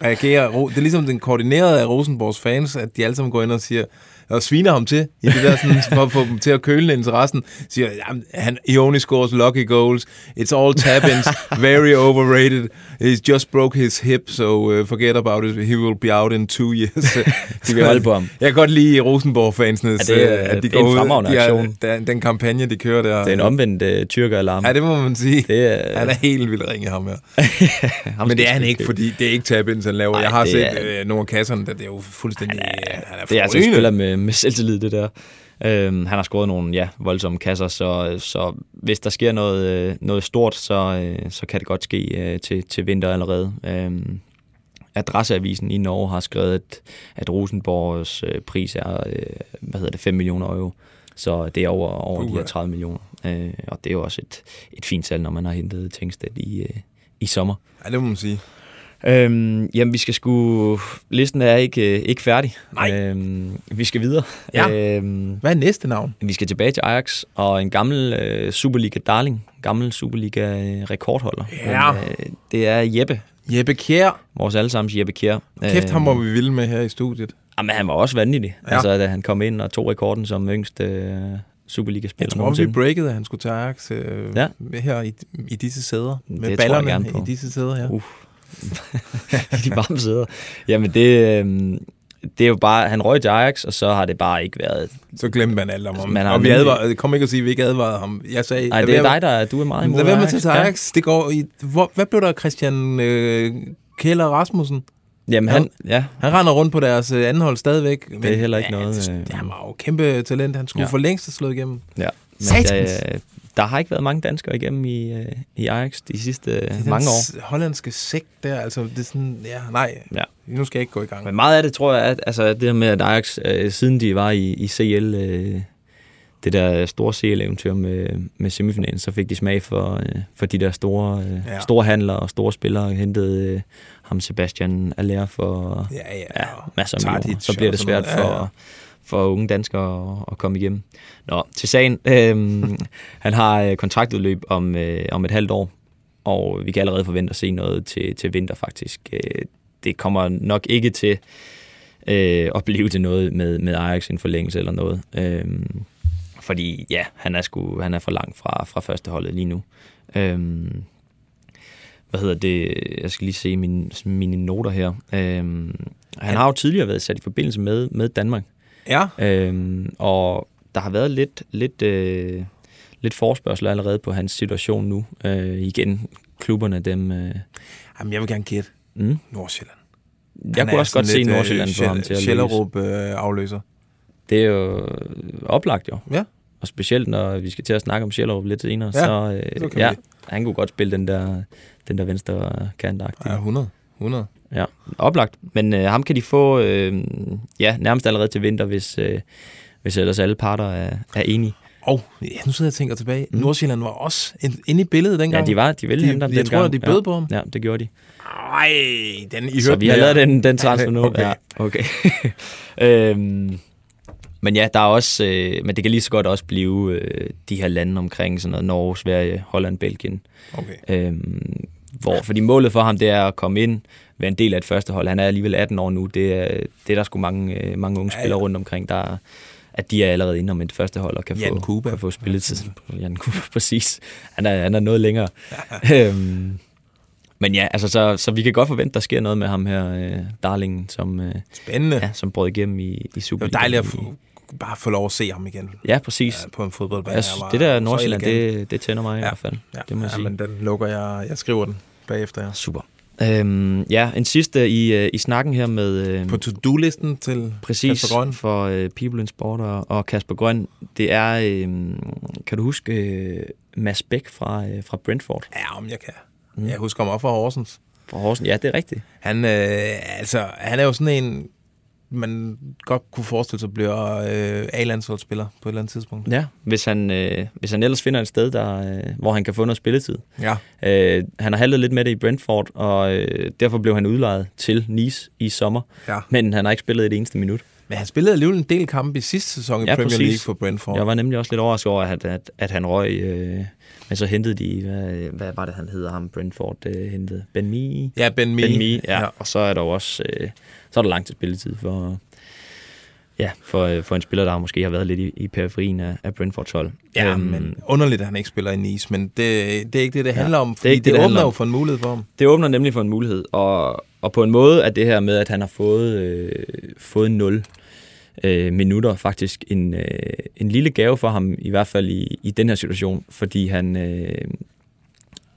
Speaker 2: reagerer... Det er ligesom den koordinerede af Rosenborgs fans, at de alle sammen går ind og siger, og sviner ham til, i det der, sådan, for at få dem til at køle interessen, siger, jamen, han, he only scores lucky goals, it's all tap-ins, very overrated, he's just broke his hip, so uh, forget about it, he will be out in two years.
Speaker 3: De holde på ham.
Speaker 2: Jeg kan godt lide Rosenborg-fansene,
Speaker 3: Ja, det er- det er en fremragende
Speaker 2: de
Speaker 3: aktion.
Speaker 2: den, den kampagne, de kører der.
Speaker 3: Det er en omvendt uh, tyrker-alarm.
Speaker 2: Ja, det må man sige.
Speaker 3: Det er-
Speaker 2: Han er helt vildt ringe, ham her.
Speaker 3: Ham
Speaker 2: Men det er han ikke, fordi det er ikke tab han laver.
Speaker 3: Nej,
Speaker 2: jeg har set
Speaker 3: er-
Speaker 2: øh, nogle af kasserne, der det er jo fuldstændig... Han er, han er
Speaker 3: Det er altså en spiller med, med selvtillid, det der. Øhm, han har scoret nogle ja, voldsomme kasser, så, så hvis der sker noget, øh, noget stort, så, øh, så kan det godt ske øh, til, til vinter allerede. Øhm, Adresseavisen i Norge har skrevet, at, at Rosenborgs øh, pris er øh, hvad hedder det, 5 millioner euro. Så det er over, over de her
Speaker 2: Uha.
Speaker 3: 30 millioner. Øh, og det er jo også et, et fint salg, når man har hentet Tengstedt i, øh, i sommer.
Speaker 2: Ja, det må man sige.
Speaker 3: Øhm, jamen, vi skal sgu... Listen er ikke, øh, ikke færdig.
Speaker 2: Nej.
Speaker 3: Øhm, vi skal videre.
Speaker 2: Ja.
Speaker 3: Øhm,
Speaker 2: Hvad er næste navn?
Speaker 3: vi skal tilbage til Ajax, og en gammel øh, Superliga-darling, gammel Superliga-rekordholder.
Speaker 2: Ja.
Speaker 3: Men, øh, det er Jeppe,
Speaker 2: Jeppe Kjær.
Speaker 3: vores allesammens Jeppe Kjær.
Speaker 2: Kæft, ham var vi vilde med her i studiet.
Speaker 3: Jamen, han var også vanvittig,
Speaker 2: Ja.
Speaker 3: altså, da han kom ind og tog rekorden som yngste øh,
Speaker 2: Jeg
Speaker 3: Superliga-spiller
Speaker 2: tror, vi
Speaker 3: nogensinde.
Speaker 2: breakede, at han skulle til Ajax øh,
Speaker 3: Ja.
Speaker 2: her i, i disse sæder. Med
Speaker 3: tror jeg
Speaker 2: ballerne i disse sæder her.
Speaker 3: Uh. de varme sæder. Jamen, det, øh, det er jo bare... Han røg til Ajax, og så har det bare ikke været
Speaker 2: Så glemte man alt om ham.
Speaker 3: Man har
Speaker 2: og vi advarede, kom ikke at sige, at vi ikke advarede ham. Jeg sagde,
Speaker 3: Nej, det er dig, der du er meget imod
Speaker 2: Lad være med
Speaker 3: Ajax.
Speaker 2: til Ajax. Det går i, hvor, hvad blev der Christian øh, Kjell Rasmussen?
Speaker 3: Ja. Jamen, han, ja,
Speaker 2: Han render rundt på deres øh, anden hold stadigvæk. Men,
Speaker 3: er heller ikke
Speaker 2: ja,
Speaker 3: noget,
Speaker 2: Det,
Speaker 3: øh,
Speaker 2: det, han var jo kæmpe talent. Han skulle
Speaker 3: Ja.
Speaker 2: ja. for længst have slået igennem.
Speaker 3: ja. Men
Speaker 2: Satans.
Speaker 3: Der, der har ikke været mange danskere igennem i, øh, i Ajax de sidste
Speaker 2: Det er
Speaker 3: øh, mange
Speaker 2: den
Speaker 3: år.
Speaker 2: s- hollandske sekt der, altså det er sådan, ja, nej,
Speaker 3: Ja.
Speaker 2: nu skal jeg ikke gå i gang.
Speaker 3: Men meget af det tror jeg, at altså, det her med, at Ajax, øh, siden de var i, i CL, øh, det der store CL-eventyr med, med semifinalen, så fik de smag for, øh, for de der store, øh,
Speaker 2: Ja.
Speaker 3: store handlere og store spillere. Hentede øh, ham Sebastian Aller for
Speaker 2: Ja, ja,
Speaker 3: ja, masser af millioner. Så bliver det svært for,
Speaker 2: Ja, ja.
Speaker 3: For unge danskere at, at komme igennem. Nå, til sagen. Øhm, han har øh, kontraktudløb om, øh, om et halvt år, og vi kan allerede forvente at se noget til, til vinter faktisk. Øh, det kommer nok ikke til øh, at blive til noget med, med Ajax en forlængelse eller noget. Øhm, fordi ja, han er, sgu, han er for langt fra, fra første holdet lige nu. Øhm, hvad hedder det? Jeg skal lige se mine, mine noter her. Øhm, han har jo tidligere været sat i forbindelse med, med Danmark.
Speaker 2: Ja,
Speaker 3: Øhm, og der har været lidt, lidt, øh, lidt forspørgsel allerede på hans situation nu. Øh, igen, klubberne, dem... Øh,
Speaker 2: Jamen, jeg vil gerne gætte
Speaker 3: mm.
Speaker 2: Nordsjælland.
Speaker 3: Jeg kunne også godt se Nordsjælland få ham til at.
Speaker 2: Sjællerup øh, afløser.
Speaker 3: Det er jo oplagt jo.
Speaker 2: Ja.
Speaker 3: Og specielt når vi skal til at snakke om Sjællerup lidt senere,
Speaker 2: Ja,
Speaker 3: så, øh, ja, han kunne godt spille den der, den der venstre kant
Speaker 2: Ja, 100. 100.
Speaker 3: Ja, oplagt. Men øh, ham kan de få øh, ja, nærmest allerede til vinter, hvis, øh, hvis ellers alle parter er, er enige.
Speaker 2: Og ja, nu sidder jeg og tænker tilbage. Mm. Nordsjælland var også inde i billedet
Speaker 3: Ja,
Speaker 2: dengang.
Speaker 3: de var, de ville
Speaker 2: De-
Speaker 3: hente ham
Speaker 2: jeg tror, de bød
Speaker 3: ja.
Speaker 2: på ham.
Speaker 3: Ja, det gjorde de.
Speaker 2: Ej, den, I
Speaker 3: Så vi har
Speaker 2: den
Speaker 3: lavet den, den transfer nu.
Speaker 2: Okay.
Speaker 3: Ja, okay. øhm, men ja, der er også, øh, men det kan lige så godt også blive øh, de her lande omkring sådan noget Norge, Sverige, Holland, Belgien.
Speaker 2: Okay.
Speaker 3: Øhm, hvor, fordi målet for ham, det er at komme ind, være en del af et første hold. Han er alligevel 18 år nu. Det er, det er der sgu mange, øh, mange unge
Speaker 2: Ja, ja.
Speaker 3: spillere rundt omkring, der at de er allerede inde om et første hold og kan,
Speaker 2: Jan
Speaker 3: få,
Speaker 2: Kuba.
Speaker 3: kan få spilletid. Jan Kuba, præcis. Han er, han er noget længere. øhm, men ja, altså, så, så vi kan godt forvente, der sker noget med ham her, øh, Darlingen, som, øh,
Speaker 2: Spændende.
Speaker 3: ja, som brød igennem i, i
Speaker 2: Det var
Speaker 3: Superligaen.
Speaker 2: dejligt at få, bare få lov at se ham igen.
Speaker 3: Ja, præcis.
Speaker 2: Ja, på en fodboldbane.
Speaker 3: Jeg synes, det der Nordsjælland, det, det tænder mig i hvert fald.
Speaker 2: Ja,
Speaker 3: det må jeg
Speaker 2: ja,
Speaker 3: sige.
Speaker 2: men den lukker jeg. Jeg skriver den bagefter. Ja.
Speaker 3: Super. Øhm, ja, en sidste i, øh, i snakken her med... Øh,
Speaker 2: På to-do-listen til
Speaker 3: Præcis,
Speaker 2: Kasper Grøn.
Speaker 3: for øh, People in Sport og, og Kasper Grøn. Det er, øh, kan du huske øh, Mads Bæk fra, øh, fra Brentford?
Speaker 2: Ja, om jeg kan.
Speaker 3: Mm.
Speaker 2: Jeg husker ham op fra Horsens.
Speaker 3: Fra Horsen? Ja, det er rigtigt.
Speaker 2: Han, øh, altså, han er jo sådan en, man godt kunne forestille sig bliver øh, A-landsholdsspiller på et eller andet tidspunkt.
Speaker 3: Ja, hvis han, øh, hvis han ellers finder et sted, der, øh, hvor han kan få noget spilletid.
Speaker 2: Ja.
Speaker 3: Øh, han har handlet lidt med det i Brentford, og øh, derfor blev han udlejet til Nice i sommer.
Speaker 2: ja.
Speaker 3: Men han har ikke spillet et eneste minut.
Speaker 2: Men han spillede alligevel en del kampe i sidste sæson i
Speaker 3: Ja,
Speaker 2: Premier
Speaker 3: præcis.
Speaker 2: League for Brentford.
Speaker 3: Jeg var nemlig også lidt overrasket over, at, at, at han røg, øh, men så hentede de, hvad, hvad var det, han hedder ham, Brentford øh, hentede? Ben Mee?
Speaker 2: Ja, Ben Mee.
Speaker 3: Ben Mee, ja.
Speaker 2: Ja.
Speaker 3: ja. Og så er der jo også, øh, så er der lang til spilletid for, Ja, for, øh, for en spiller, der måske har været lidt i, i periferien af, af Brentfords hold.
Speaker 2: Ja,
Speaker 3: Øhm,
Speaker 2: men underligt, at han ikke spiller i Nice, men det, det er ikke det, det handler om,
Speaker 3: det er
Speaker 2: fordi det,
Speaker 3: ikke det,
Speaker 2: det,
Speaker 3: det
Speaker 2: åbner jo
Speaker 3: om.
Speaker 2: for en mulighed for ham.
Speaker 3: Det åbner nemlig for en mulighed, og, og på en måde er det her med, at han har fået, øh, fået 0 øh, minutter faktisk en, øh, en lille gave for ham, i hvert fald i, i den her situation, fordi han, øh,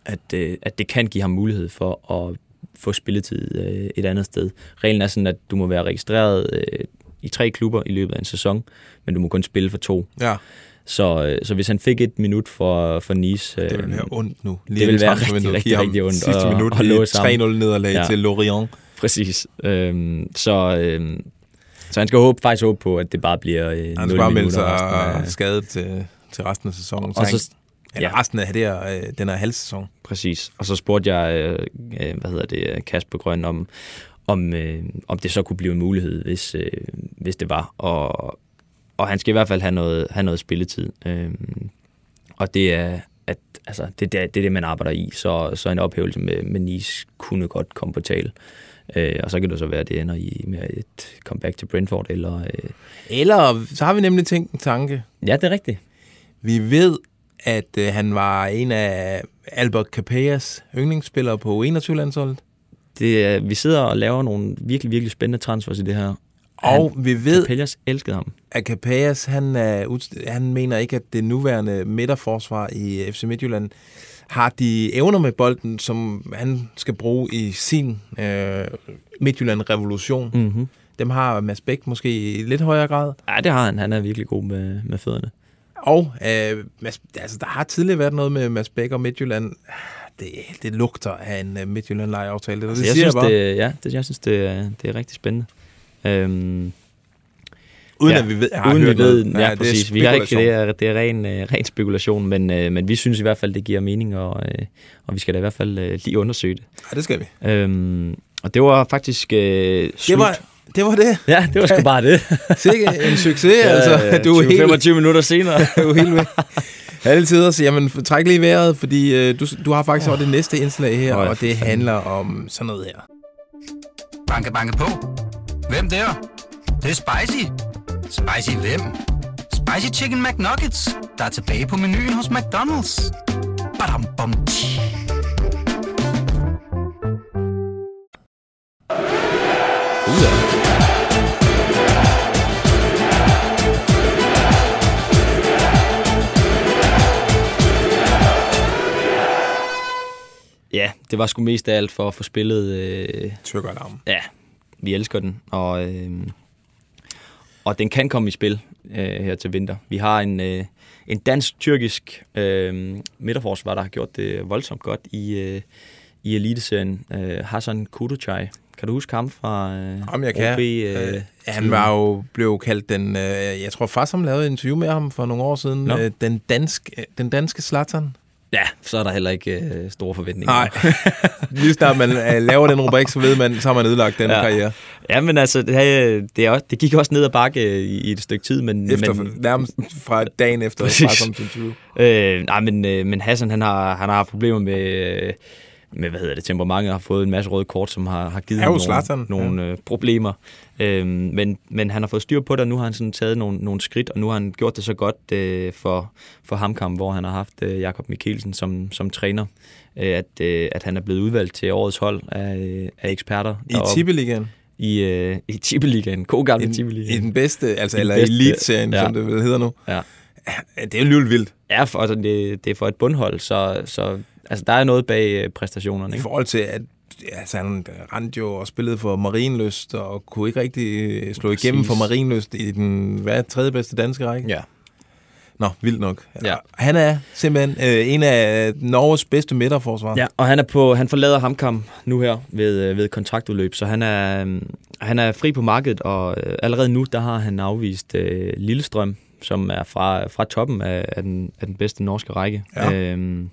Speaker 3: at, øh, at det kan give ham mulighed for at få spilletid øh, et andet sted. Reglen er sådan, at du må være registreret øh, i tre klubber i løbet af en sæson, men du må kun spille for to.
Speaker 2: Ja,
Speaker 3: Så, øh, så hvis han fik et minut for, for Nice...
Speaker 2: det vil
Speaker 3: øh,
Speaker 2: være ondt nu.
Speaker 3: det vil være rigtig, rigtig, rigtig ondt
Speaker 2: Sidste minut
Speaker 3: låse ham.
Speaker 2: 3-0 nederlag
Speaker 3: ja.
Speaker 2: til Lorient.
Speaker 3: Præcis. Øhm, så, øhm, så han skal håbe, faktisk håbe på, at det bare bliver øh, 0
Speaker 2: Han skal bare melde sig
Speaker 3: af-
Speaker 2: skadet til, til resten af sæsonen. Så
Speaker 3: Og så,
Speaker 2: eller
Speaker 3: ja.
Speaker 2: resten af det her, øh, den her halvsæson.
Speaker 3: præcis. Og så spurgte jeg, øh, øh, hvad hedder det, Kasper Grøn, om, om, øh, om det så kunne blive en mulighed, hvis, øh, hvis det var. Og, og han skal i hvert fald have noget, have noget spilletid. Øhm, og det er, at, altså, det, det, er- det er det, man arbejder i. Så, så en ophævelse med, med Nice kunne godt komme på tale. Øh, og så kan det så være, at det ender i med et comeback til Brentford, eller... Øh,
Speaker 2: Eller så har vi nemlig tænkt en tanke.
Speaker 3: ja, det er rigtigt.
Speaker 2: Vi ved, at øh, han var en af Albert Capellas yndlingsspillere på 21-landsholdet.
Speaker 3: Det vi sidder og laver nogle virkelig, virkelig spændende transfers i det her.
Speaker 2: Og vi ved,
Speaker 3: Capellas elskede ham.
Speaker 2: at Capellas, han, er, han mener ikke, at det nuværende midterforsvar i FC Midtjylland har de evner med bolden, som han skal bruge i sin øh, Midtjylland-revolution. Mm.
Speaker 3: Mm-hmm.
Speaker 2: Dem har Mads Bæk måske i lidt højere grad.
Speaker 3: Ja, det har han. Han er virkelig god med, med fødderne.
Speaker 2: Og øh, Mads, altså, der har tidligere været noget med Mads Bæk og Midtjylland. Det, det lugter af en uh, Midtjylland-lejeaftale. Det, det
Speaker 3: Så jeg
Speaker 2: siger
Speaker 3: synes,
Speaker 2: jeg bare.
Speaker 3: det, ja, det, jeg synes, det, er, det er rigtig spændende. Øhm,
Speaker 2: Uden
Speaker 3: ja,
Speaker 2: at vi ved, har
Speaker 3: uden vi
Speaker 2: hørt
Speaker 3: ved,
Speaker 2: noget.
Speaker 3: ja,
Speaker 2: det er
Speaker 3: præcis. Vi har ikke, det er, det er ren, øh, ren spekulation, men, øh, men vi synes i hvert fald, det giver mening, og, øh, og vi skal da i hvert fald øh, lige undersøge det.
Speaker 2: Ja, det skal vi.
Speaker 3: Øhm, og det var faktisk øh,
Speaker 2: Det
Speaker 3: slut.
Speaker 2: var, det var det.
Speaker 3: Ja, det var sgu bare det.
Speaker 2: Sikke en succes, altså. Du er helt,
Speaker 3: 25 minutter senere.
Speaker 2: du er helt med. Altid så jamen, træk lige vejret, fordi øh, du, du har faktisk også det næste indslag her,
Speaker 3: ja,
Speaker 2: og det
Speaker 3: fanden.
Speaker 2: handler om sådan noget her.
Speaker 1: Banke, banke på. Hvem der? Det er spicy. Spicy hvem? Spicy Chicken McNuggets, der er tilbage på menuen hos McDonald's. Badum, bom, tji.
Speaker 3: ja, det var sgu mest af alt for at få spillet... Øh,
Speaker 2: Tyrkeralarm.
Speaker 3: ja, vi elsker den, og, øh, og den kan komme i spil øh, her til vinter. Vi har en, øh, en dansk-tyrkisk øh, midterforsvar, der har gjort det voldsomt godt i, øh, i Eliteserien. Øh, Hassan Kuducay. Kan du huske ham fra øh,
Speaker 2: Om jeg kan.
Speaker 3: OB? Øh,
Speaker 2: Øh, han var jo blev kaldt den, øh, jeg tror faktisk, han lavede et interview med ham for nogle år siden, øh, den, dansk, øh, den danske Zlatan.
Speaker 3: Ja, så er der heller ikke øh, store forventninger.
Speaker 2: Nej, lige snart man øh, laver den rubrik, så ved man, så har man ødelagt den
Speaker 3: Ja.
Speaker 2: karriere.
Speaker 3: Ja, men altså, det, det, også, det gik også ned ad bakke i, i et stykke tid, men...
Speaker 2: Efter,
Speaker 3: men,
Speaker 2: nærmest fra dagen efter
Speaker 3: Præcis.
Speaker 2: Præcis. interview.
Speaker 3: Øh, nej, men, øh, men Hassan, han har, han har haft problemer med, øh, med, hvad hedder det, temperamentet, har fået en masse røde kort, som har, har givet ham nogle, nogle øh, problemer. Øh, men, men han har fået styr på det, og nu har han sådan taget nogle, nogle skridt, og nu har han gjort det så godt øh, for, for Hamkamp, hvor han har haft øh, Jakob Mikkelsen som, som træner, øh, at, øh, at han er blevet udvalgt til årets hold af, øh, af eksperter.
Speaker 2: I. Tippeligaen.
Speaker 3: I, øh, i Tippeligaen. God gamle
Speaker 2: I, I
Speaker 3: Tippeligaen.
Speaker 2: den bedste, altså,
Speaker 3: I
Speaker 2: eller Elite-serien,
Speaker 3: ja.
Speaker 2: ja. som det vel hedder nu.
Speaker 3: Ja.
Speaker 2: Ja, Det er jo lidt vildt.
Speaker 3: Ja, for, altså, det, det er for et bundhold, så, så altså, der er noget bag øh, præstationerne.
Speaker 2: I
Speaker 3: Ikke?
Speaker 2: forhold til, at altså, han rendte jo og spillede for Marienlyst, og kunne ikke rigtig øh, slå
Speaker 3: Præcis.
Speaker 2: igennem for Marienlyst i den hvad, tredje bedste danske række.
Speaker 3: Ja.
Speaker 2: Nå, vildt nok.
Speaker 3: Ja.
Speaker 2: Han er simpelthen øh, en af Norges bedste midterforsvar.
Speaker 3: Ja, og han er på han forlader Hamkam nu her ved, øh, ved kontraktudløb, så han er, han er fri på markedet, og øh, allerede nu der har han afvist øh, Lillestrøm, som er fra, fra toppen af, af, den, af den bedste norske række.
Speaker 2: Ja.
Speaker 3: Øhm,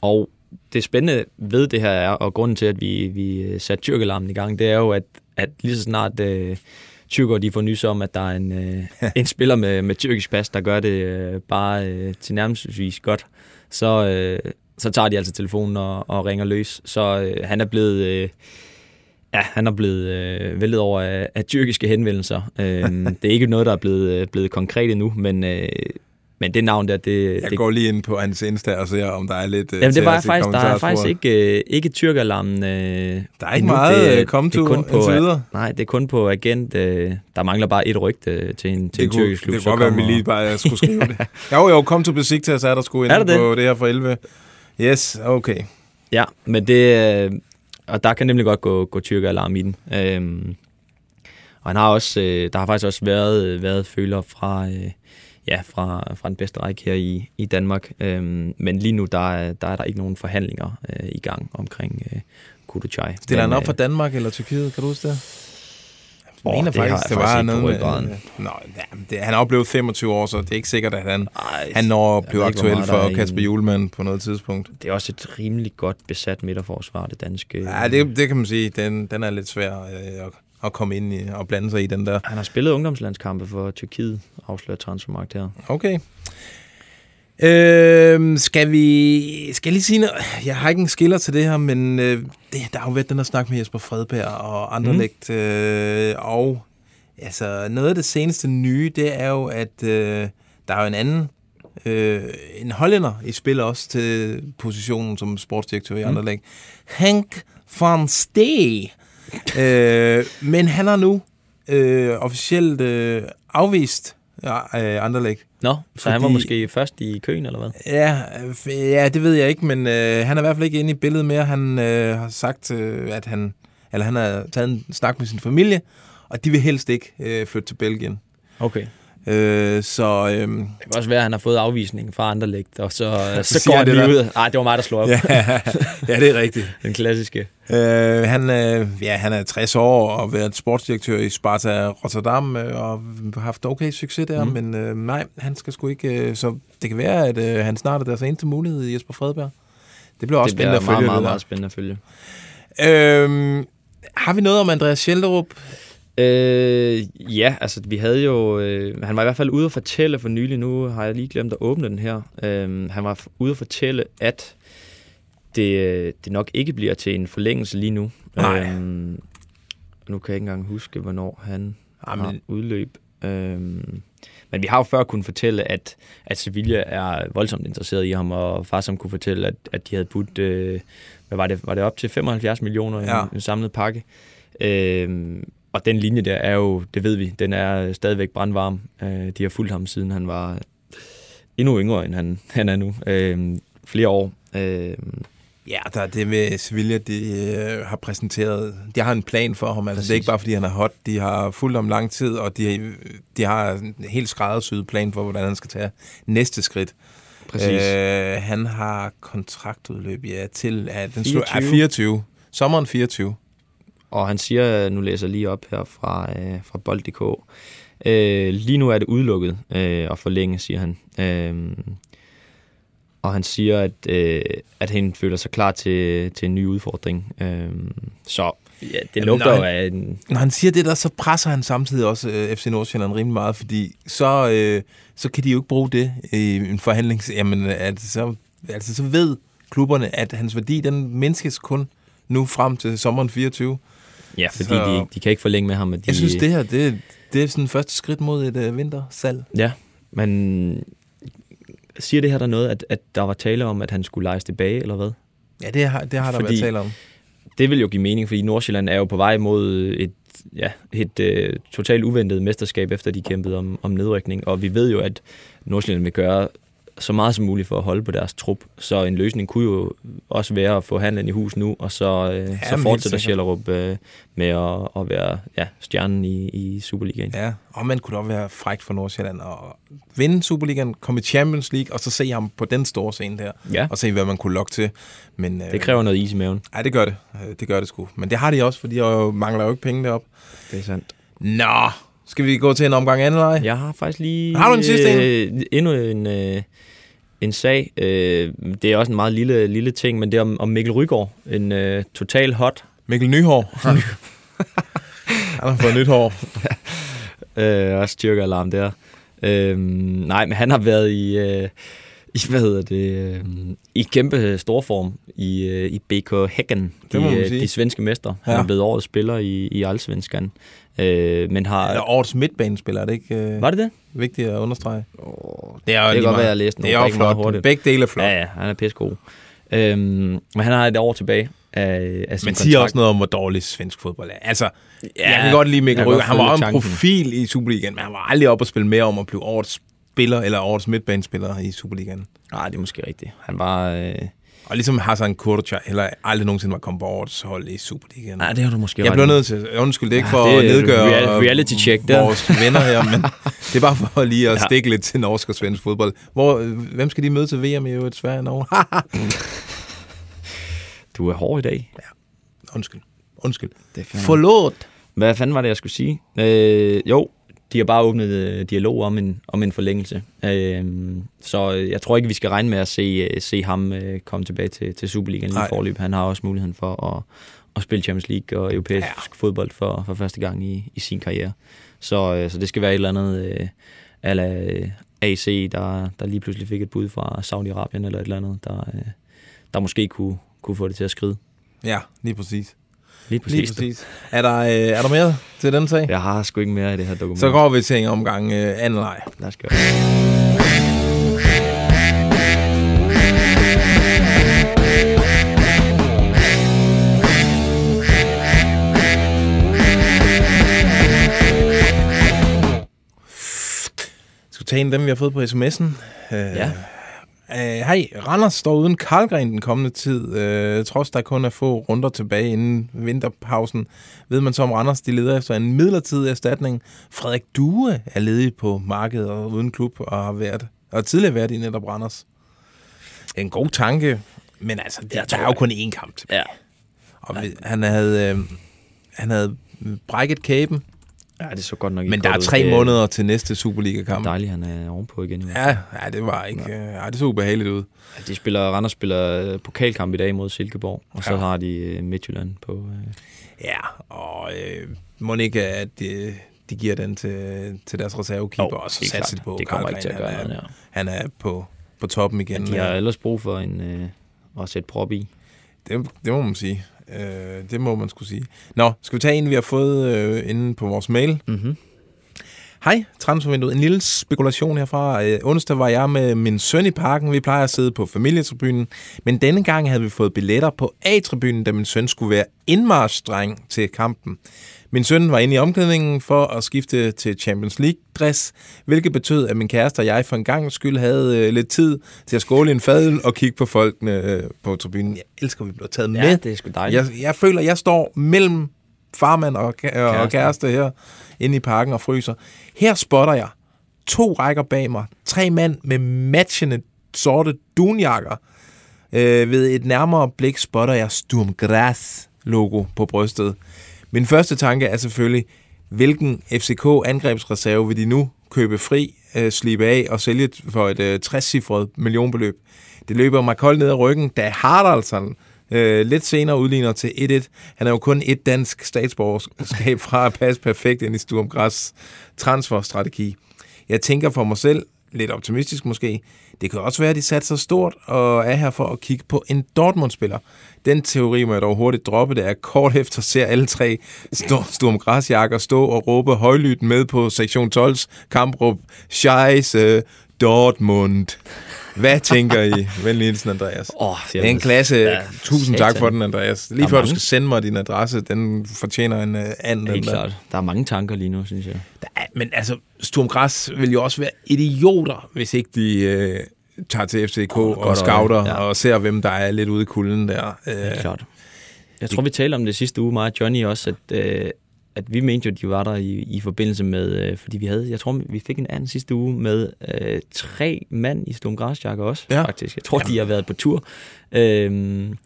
Speaker 3: og det spændende ved det her er, og grunden til, at vi, vi satte tyrkelarmen i gang, det er jo, at, at lige så snart øh, tyrker de får nys om, at der er en, øh, en spiller med, med tyrkisk pas, der gør det øh, bare øh, til nærmest godt, så, øh, så tager de altså telefonen og, og ringer løs. Så øh, han er blevet... Øh, Ja, han er blevet øh, væltet over af, af tyrkiske henvendelser. Øh, det er ikke noget, der er blevet, øh, blevet konkret endnu, men, øh, men det navn der, det...
Speaker 2: Jeg
Speaker 3: det,
Speaker 2: går lige ind på hans Insta og ser, om der er lidt øh,
Speaker 3: Jamen, det var
Speaker 2: i
Speaker 3: faktisk, der er faktisk ikke, øh, ikke tyrkerlarmen. Øh,
Speaker 2: Der er ikke meget, øh, komme
Speaker 3: det er
Speaker 2: to
Speaker 3: kun på,
Speaker 2: videre.
Speaker 3: Nej, det er kun på agent. Øh, der mangler bare et rygte til en, til en
Speaker 2: Det kunne,
Speaker 3: tyrkisk klub.
Speaker 2: det kunne godt være, at vi
Speaker 3: kommer-
Speaker 2: lige bare skulle skrive det. Jo, jo, kom til Besiktas, er der sgu inde
Speaker 3: det?
Speaker 2: på det her for 11. Yes, okay.
Speaker 3: Ja, men det... Øh, og der kan nemlig godt gå, gå tyrkeralarm i den. Øhm, og han har også, øh, der har faktisk også været, været føler fra, øh, ja, fra, fra den bedste række her i, i Danmark. Øhm, men lige nu, der, er- der er der ikke nogen forhandlinger øh, i gang omkring øh, Kuduchai.
Speaker 2: Stiller han op
Speaker 3: øh,
Speaker 2: Danmark eller Tyrkiet, kan du huske det? Jeg mener
Speaker 3: det har jeg
Speaker 2: faktisk, det var noget
Speaker 3: ryggraden.
Speaker 2: med... Nå, ja, det, han oplevet 25 år, så det er ikke sikkert, at han,
Speaker 3: Ej,
Speaker 2: han når at blive aktuel for Kasper Julemand på noget tidspunkt.
Speaker 3: Det er også et rimelig godt besat midterforsvar, det danske.
Speaker 2: Ja, det, det kan man sige. Den, den er lidt svær øh, at, at komme ind i og blande sig i den der.
Speaker 3: Han har spillet ungdomslandskampe for Tyrkiet, afslører transfermarkt her.
Speaker 2: Okay. Øh, skal vi skal jeg lige sige noget? Jeg har ikke en skiller til det her, men øh, det, der har jo været den her snak med Jesper Fredberg og Anderlecht. Mm. Øh, og altså, noget af det seneste nye, det er jo, at øh, der er jo en anden øh, en hollænder i spil også til positionen som sportsdirektør i
Speaker 3: Mm.
Speaker 2: Anderlecht. Henk van Stee. Øh, men han har nu øh, officielt øh, afvist ja, øh, Anderlecht.
Speaker 3: Nå, så han var
Speaker 2: Fordi-
Speaker 3: måske først i køen, eller hvad?
Speaker 2: Ja, øh, ja, det ved jeg ikke, men øh, han er i hvert fald ikke inde i billedet mere. Han øh, har sagt, øh, at han, eller han har taget en snak med sin familie, og de vil helst ikke øh, flytte til Belgien.
Speaker 3: Okay.
Speaker 2: Øh, så øh,
Speaker 3: Det kan også være, at han har fået afvisning fra andre lægt, og så, så,
Speaker 2: Så
Speaker 3: så går
Speaker 2: han det
Speaker 3: lige ud. Nej, det var mig, der slog op.
Speaker 2: ja, ja, det er rigtigt.
Speaker 3: Den klassiske.
Speaker 2: Øh, han, øh, ja, han er 60 år og har været sportsdirektør i Sparta Rotterdam øh, og har haft okay succes der, mm. Men øh, nej, han skal sgu ikke... Øh, så det kan være, at øh, han snart er deres eneste mulighed, Jesper Fredberg. Det bliver også
Speaker 3: det bliver
Speaker 2: spændende at
Speaker 3: meget,
Speaker 2: følge
Speaker 3: meget,
Speaker 2: det der.
Speaker 3: meget spændende at følge.
Speaker 2: Øhm, har vi noget om Andreas Schelderup?
Speaker 3: Øh, ja, altså vi havde jo... Øh, han var i hvert fald ude at fortælle for nylig, nu har jeg lige glemt at åbne den her. Øh, han var ude at fortælle, at det, øh, det nok ikke bliver til en forlængelse lige nu.
Speaker 2: Nej.
Speaker 3: Øh, nu kan jeg ikke engang huske, hvornår han
Speaker 2: Jamen.
Speaker 3: har udløb. Øh, men vi har jo før kunnet fortælle, at, at Sevilla er voldsomt interesseret i ham, og far som kunne fortælle, at, at de havde budt, øh, hvad var det, var det op til 75 millioner i
Speaker 2: Ja.
Speaker 3: en, en samlet pakke. Øh, og den linje der er jo, det ved vi, den er stadigvæk brandvarm. Øh, de har fulgt ham, siden han var endnu yngre, end han, han er nu. Øh, flere år. Øh,
Speaker 2: Ja, der er det med Sevilla, de øh, har præsenteret, de har en plan for ham. Altså, det er ikke bare, fordi han er hot. De har fulgt ham lang tid, og de, de har en helt skræddersyet plan for, hvordan han skal tage næste skridt.
Speaker 3: præcis.
Speaker 2: Øh, han har kontraktudløb, ja, til at den slår, er
Speaker 3: 24.
Speaker 2: 24. Sommeren 24.
Speaker 3: Og han siger, nu læser jeg lige op her fra, øh, fra bold.dk, øh, lige nu er det udelukket øh, at forlænge, siger han. Øh, og han siger, at, øh, at han føler sig klar til, til en ny udfordring. Øh, så ja, det lugter
Speaker 2: når
Speaker 3: jo
Speaker 2: han-
Speaker 3: af en...
Speaker 2: Når han siger det der, så presser han samtidig også øh, FC Nordsjælland rimelig meget, fordi så, øh, så kan de jo ikke bruge det i en forhandling. Jamen, altså, så, altså, så ved klubberne, at hans værdi, den mindskes kun nu frem til sommeren 24.
Speaker 3: Ja, fordi
Speaker 2: Så-
Speaker 3: de, de kan ikke forlænge med ham. De,
Speaker 2: Jeg synes, det her, det, det er sådan første skridt mod et øh, vintersalg.
Speaker 3: Ja, men siger det her der noget, at, at der var tale om, at han skulle lejes tilbage, eller hvad?
Speaker 2: Ja, det har, det har der
Speaker 3: Fordi-
Speaker 2: været tale om.
Speaker 3: Det vil jo give mening, fordi Nordsjælland er jo på vej mod et, ja, et øh, totalt uventet mesterskab, efter de kæmpede om, om nedrykning. Og vi ved jo, at Nordsjælland vil gøre så meget som muligt for at holde på deres trup. Så en løsning kunne jo også være at få handlen i hus nu, og så, øh, så
Speaker 2: helt
Speaker 3: fortsætter. Sjællerup øh, med at, at være ja, stjernen i, i Superligaen.
Speaker 2: Ja, og man kunne da også være frækt for Nordsjælland at vinde Superligaen, komme i Champions League, og så se ham på den store scene der,
Speaker 3: Ja,
Speaker 2: og se, hvad man kunne lokke til. Men, øh,
Speaker 3: det kræver noget is i maven.
Speaker 2: Ja, det gør det. Øh, Det gør det sgu. Men det har de også, for de mangler jo ikke penge derop.
Speaker 3: Det er sandt.
Speaker 2: Nå, skal vi gå til en omgang anden vej?
Speaker 3: Jeg har faktisk lige...
Speaker 2: Har du en sidste
Speaker 3: øh, Endnu en, øh, en sag. Øh, det er også en meget lille, lille ting, men det er om, om Mikkel Rygaard. En øh, total hot.
Speaker 2: Mikkel Nyhår. Han har fået nyt hår.
Speaker 3: Øh, også styrkealarm der. Øh, nej, men han har været i... Øh, I, hvad hedder det? øh, I kæmpe storform i, øh, i BK Häcken. De, øh, de svenske mester. Han
Speaker 2: Ja.
Speaker 3: er blevet årets spiller i, i Allsvenskan. Øh, men har...
Speaker 2: Eller årets midtbanespiller, er det ikke øh,
Speaker 3: Var det det?
Speaker 2: vigtigt at understrege? det er jo
Speaker 3: det kan
Speaker 2: lige
Speaker 3: godt
Speaker 2: meget.
Speaker 3: være, jeg læste
Speaker 2: Det er jo flot.
Speaker 3: hurtigt.
Speaker 2: Begge dele er flot.
Speaker 3: Ja, ja, han er pissegod. Øhm, men han har et år tilbage af, af sin
Speaker 2: Men siger også noget om, hvor dårlig svensk fodbold er. Altså, ja, jeg kan godt lide Mikkel
Speaker 3: godt
Speaker 2: Han var
Speaker 3: følge
Speaker 2: en profil i Superligaen, men han var aldrig oppe og spille mere om at blive årets spiller, eller årets midtbanespiller i Superligaen.
Speaker 3: Nej, det er måske rigtigt. Han var... Øh...
Speaker 2: Og ligesom Hassan Kurtja, heller aldrig nogensinde var kommet på årets hold i Superligaen.
Speaker 3: Nej, det har du måske
Speaker 2: Jeg bliver nødt til, undskyld, det er ikke
Speaker 3: Ja,
Speaker 2: for
Speaker 3: det
Speaker 2: at nedgøre
Speaker 3: real- reality check der.
Speaker 2: vores venner her, men det er bare for lige at
Speaker 3: Ja.
Speaker 2: stikke lidt til norsk og svensk fodbold. Hvor, hvem skal de møde til VM i øvrigt? Sverige og Norge?
Speaker 3: Du er hård i dag.
Speaker 2: undskyld. Undskyld.
Speaker 3: Fandme-
Speaker 2: Forlåt.
Speaker 3: Hvad fanden var det, jeg skulle sige? Øh, jo, de har bare åbnet øh, dialog om en, om en forlængelse. Øh, så jeg tror ikke, vi skal regne med at se, øh, se ham øh, komme tilbage til, til Superligaen lige i forløb. Han har også muligheden for at, at spille Champions League og europæisk ja. fodbold for, for første gang i, i sin karriere. Så, øh, så det skal være et eller andet øh, ala AC, der, der lige pludselig fik et bud fra Saudi-Arabien eller et eller andet, der, øh, der måske kunne, kunne få det til at skride.
Speaker 2: Ja, lige præcis.
Speaker 3: Lige præcis.
Speaker 2: Lige præcis. Er der, øh, er der mere til den sag?
Speaker 3: Jeg har sgu ikke mere i det her dokument.
Speaker 2: Så går vi til en omgang øh, anden leg.
Speaker 3: Lad os gøre
Speaker 2: tage en af dem, vi har fået på sms'en? Øh,
Speaker 3: Ja.
Speaker 2: Øh, hej, Randers står uden Karlgren den kommende tid. Øh, trods der kun er få runder tilbage inden vinterpausen, ved man så om Randers de leder efter en midlertidig erstatning. Frederik Due er ledig på markedet og uden klub og har været og tidligere været i netop Randers. En god tanke, men altså, der, der er jo kun én kamp tilbage.
Speaker 3: Ja.
Speaker 2: Og vi- han havde, øh, han havde brækket kæben,
Speaker 3: Ja, det så godt nok
Speaker 2: men der er
Speaker 3: ud.
Speaker 2: tre
Speaker 3: Det
Speaker 2: måneder til næste Superliga-kamp.
Speaker 3: Dejligt, han er ovenpå igen. i
Speaker 2: Ja, ja, det var ikke... Ja. Ja, det så ubehageligt ud.
Speaker 3: fald. De spiller, Randers spiller øh, pokalkamp i dag mod Silkeborg, og så
Speaker 2: Ja.
Speaker 3: har de øh, Midtjylland på... Øh,
Speaker 2: Ja, og øh, må ikke, at de, de giver den til, til deres reservekeeper,
Speaker 3: Jo,
Speaker 2: og så satser de på,
Speaker 3: Det kommer
Speaker 2: Karlgren,
Speaker 3: ikke til at gøre
Speaker 2: han,
Speaker 3: noget,
Speaker 2: er,
Speaker 3: ja.
Speaker 2: han er på, på toppen igen.
Speaker 3: de har ellers brug for en, øh, at sætte prop i.
Speaker 2: det, det må man sige. Øh, det må man skulle sige. Nå, skal vi tage en, vi har fået øh, inde på vores mail?
Speaker 3: Mm-hmm.
Speaker 2: Hej, transfervinduet. En lille spekulation herfra. Øh, onsdag var jeg med min søn i parken. Vi plejer at sidde på familietribunen. Men denne gang havde vi fået billetter på A-tribunen, da min søn skulle være indmarschdreng til kampen. Min søn var inde i omklædningen for at skifte til Champions League-dress, hvilket betød, at min kæreste og jeg for en gang skyld havde øh, lidt tid til at skåle en fadøl og kigge på folkene øh, på tribunen. Jeg elsker, at vi bliver taget
Speaker 3: Ja,
Speaker 2: med.
Speaker 3: det er sgu dejligt.
Speaker 2: Jeg, jeg føler, jeg står mellem farmand og, ka- og
Speaker 3: Kæreste.
Speaker 2: kæreste her inde i parken og fryser. Her spotter jeg to rækker bag mig. Tre mænd med matchende sorte dunjakker. Øh, ved et nærmere blik spotter jeg Sturm Graz logo på brystet. Min første tanke er selvfølgelig, hvilken FCK-angrebsreserve vil de nu købe fri, øh, af og sælge for et øh, 60-cifret millionbeløb? Det løber mig koldt ned ad ryggen, da Haraldsson øh, lidt senere udligner til 1-1. Han er jo kun et dansk statsborgerskab fra at passe perfekt ind i Sturm Græs transferstrategi. Jeg tænker for mig selv, lidt optimistisk måske, det kan også være, at de satser stort og er her for at kigge på en Dortmund-spiller. Den teori må jeg dog hurtigt droppe, det er kort efter ser alle tre Sturm Græsjakker stå og råbe højlydt med på sektion 12's kampråb Scheisse Dortmund. Hvad tænker I? Venlig hilsen, Andreas. Det er en klasse.
Speaker 3: Ja,
Speaker 2: Tusind tak for den, Andreas. Lige før du
Speaker 3: mange.
Speaker 2: skal sende mig din adresse, den fortjener en uh, anden.
Speaker 3: Helt klart. Der er mange tanker lige nu, synes jeg.
Speaker 2: Der er- Men altså, Sturm Græs vil jo også være idioter, hvis ikke de øh, tager til FCK oh, og
Speaker 3: godt
Speaker 2: scouter
Speaker 3: ja.
Speaker 2: og ser, hvem der er lidt ude i kulden der.
Speaker 3: Helt
Speaker 2: Øh,
Speaker 3: klart. Jeg tror, vi talte om det sidste uge, og Johnny også, at, øh, at vi mente jo, at de var der i, i forbindelse med, øh, fordi vi havde, jeg tror, vi fik en anden sidste uge med øh, tre mand i Stum også,
Speaker 2: Ja.
Speaker 3: ja. faktisk. Jeg tror, de har været på tur. Øhm,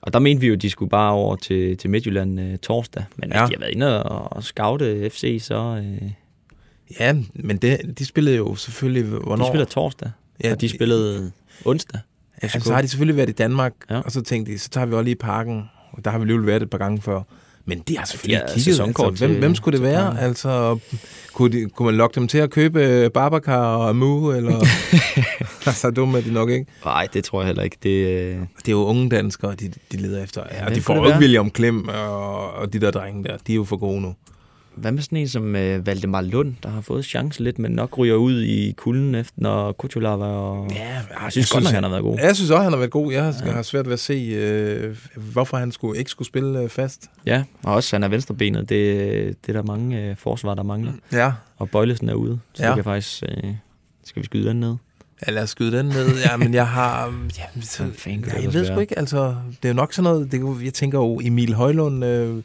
Speaker 3: og der mente vi jo, at de skulle bare over til, til Midtjylland øh, torsdag. Men ja.
Speaker 2: Ja.
Speaker 3: de har været inde og, og scoute FC, så øh,
Speaker 2: ja, men det, de spillede jo selvfølgelig... Hvornår?
Speaker 3: de spiller torsdag.
Speaker 2: Ja,
Speaker 3: Ja, og de
Speaker 2: de-
Speaker 3: spillede onsdag.
Speaker 2: Ja, så har de selvfølgelig været i Danmark, ja.
Speaker 3: Ja.
Speaker 2: og så tænkte de, så tager vi også lige i parken. Og der har vi alligevel været et par gange før. Men de har selvfølgelig
Speaker 3: har
Speaker 2: kigget. Altså, hvem, hvem skulle det være? Altså, kunne, de, kunne man lokke dem til at købe øh, Babacar og Amu? Eller... så dumme er de nok ikke.
Speaker 3: Nej, det tror jeg heller ikke. Det, øh,
Speaker 2: Det er jo unge danskere, de, de leder efter. Ja, og de får
Speaker 3: det
Speaker 2: jo ikke? William Klem og, og de der drenge der. De er jo for gode nu.
Speaker 3: Hvad med sådan en som øh, Valdemar Lund, der har fået chancen lidt, men nok ryger ud i kulden, efter, når Kutulava og...
Speaker 2: Ja,
Speaker 3: jeg synes godt nok, han har været god.
Speaker 2: Jeg synes også, han har været god. Jeg har, ja. har svært ved at se, øh, hvorfor han skulle, ikke skulle spille øh, fast.
Speaker 3: Ja, og også han er venstrebenet. Det, det er der mange øh, forsvar, der mangler.
Speaker 2: Ja.
Speaker 3: Og Bøjlesen er ude, så
Speaker 2: Ja.
Speaker 3: det kan faktisk... Øh, skal vi skyde den ned?
Speaker 2: Ja, lad os skyde den ned. Ja, men jeg har... Ja, så,
Speaker 3: fanden
Speaker 2: ja, jeg ved sgu ikke, altså... Det er jo nok sådan noget... Det, jeg tænker jo, Emil Højlund... Øh,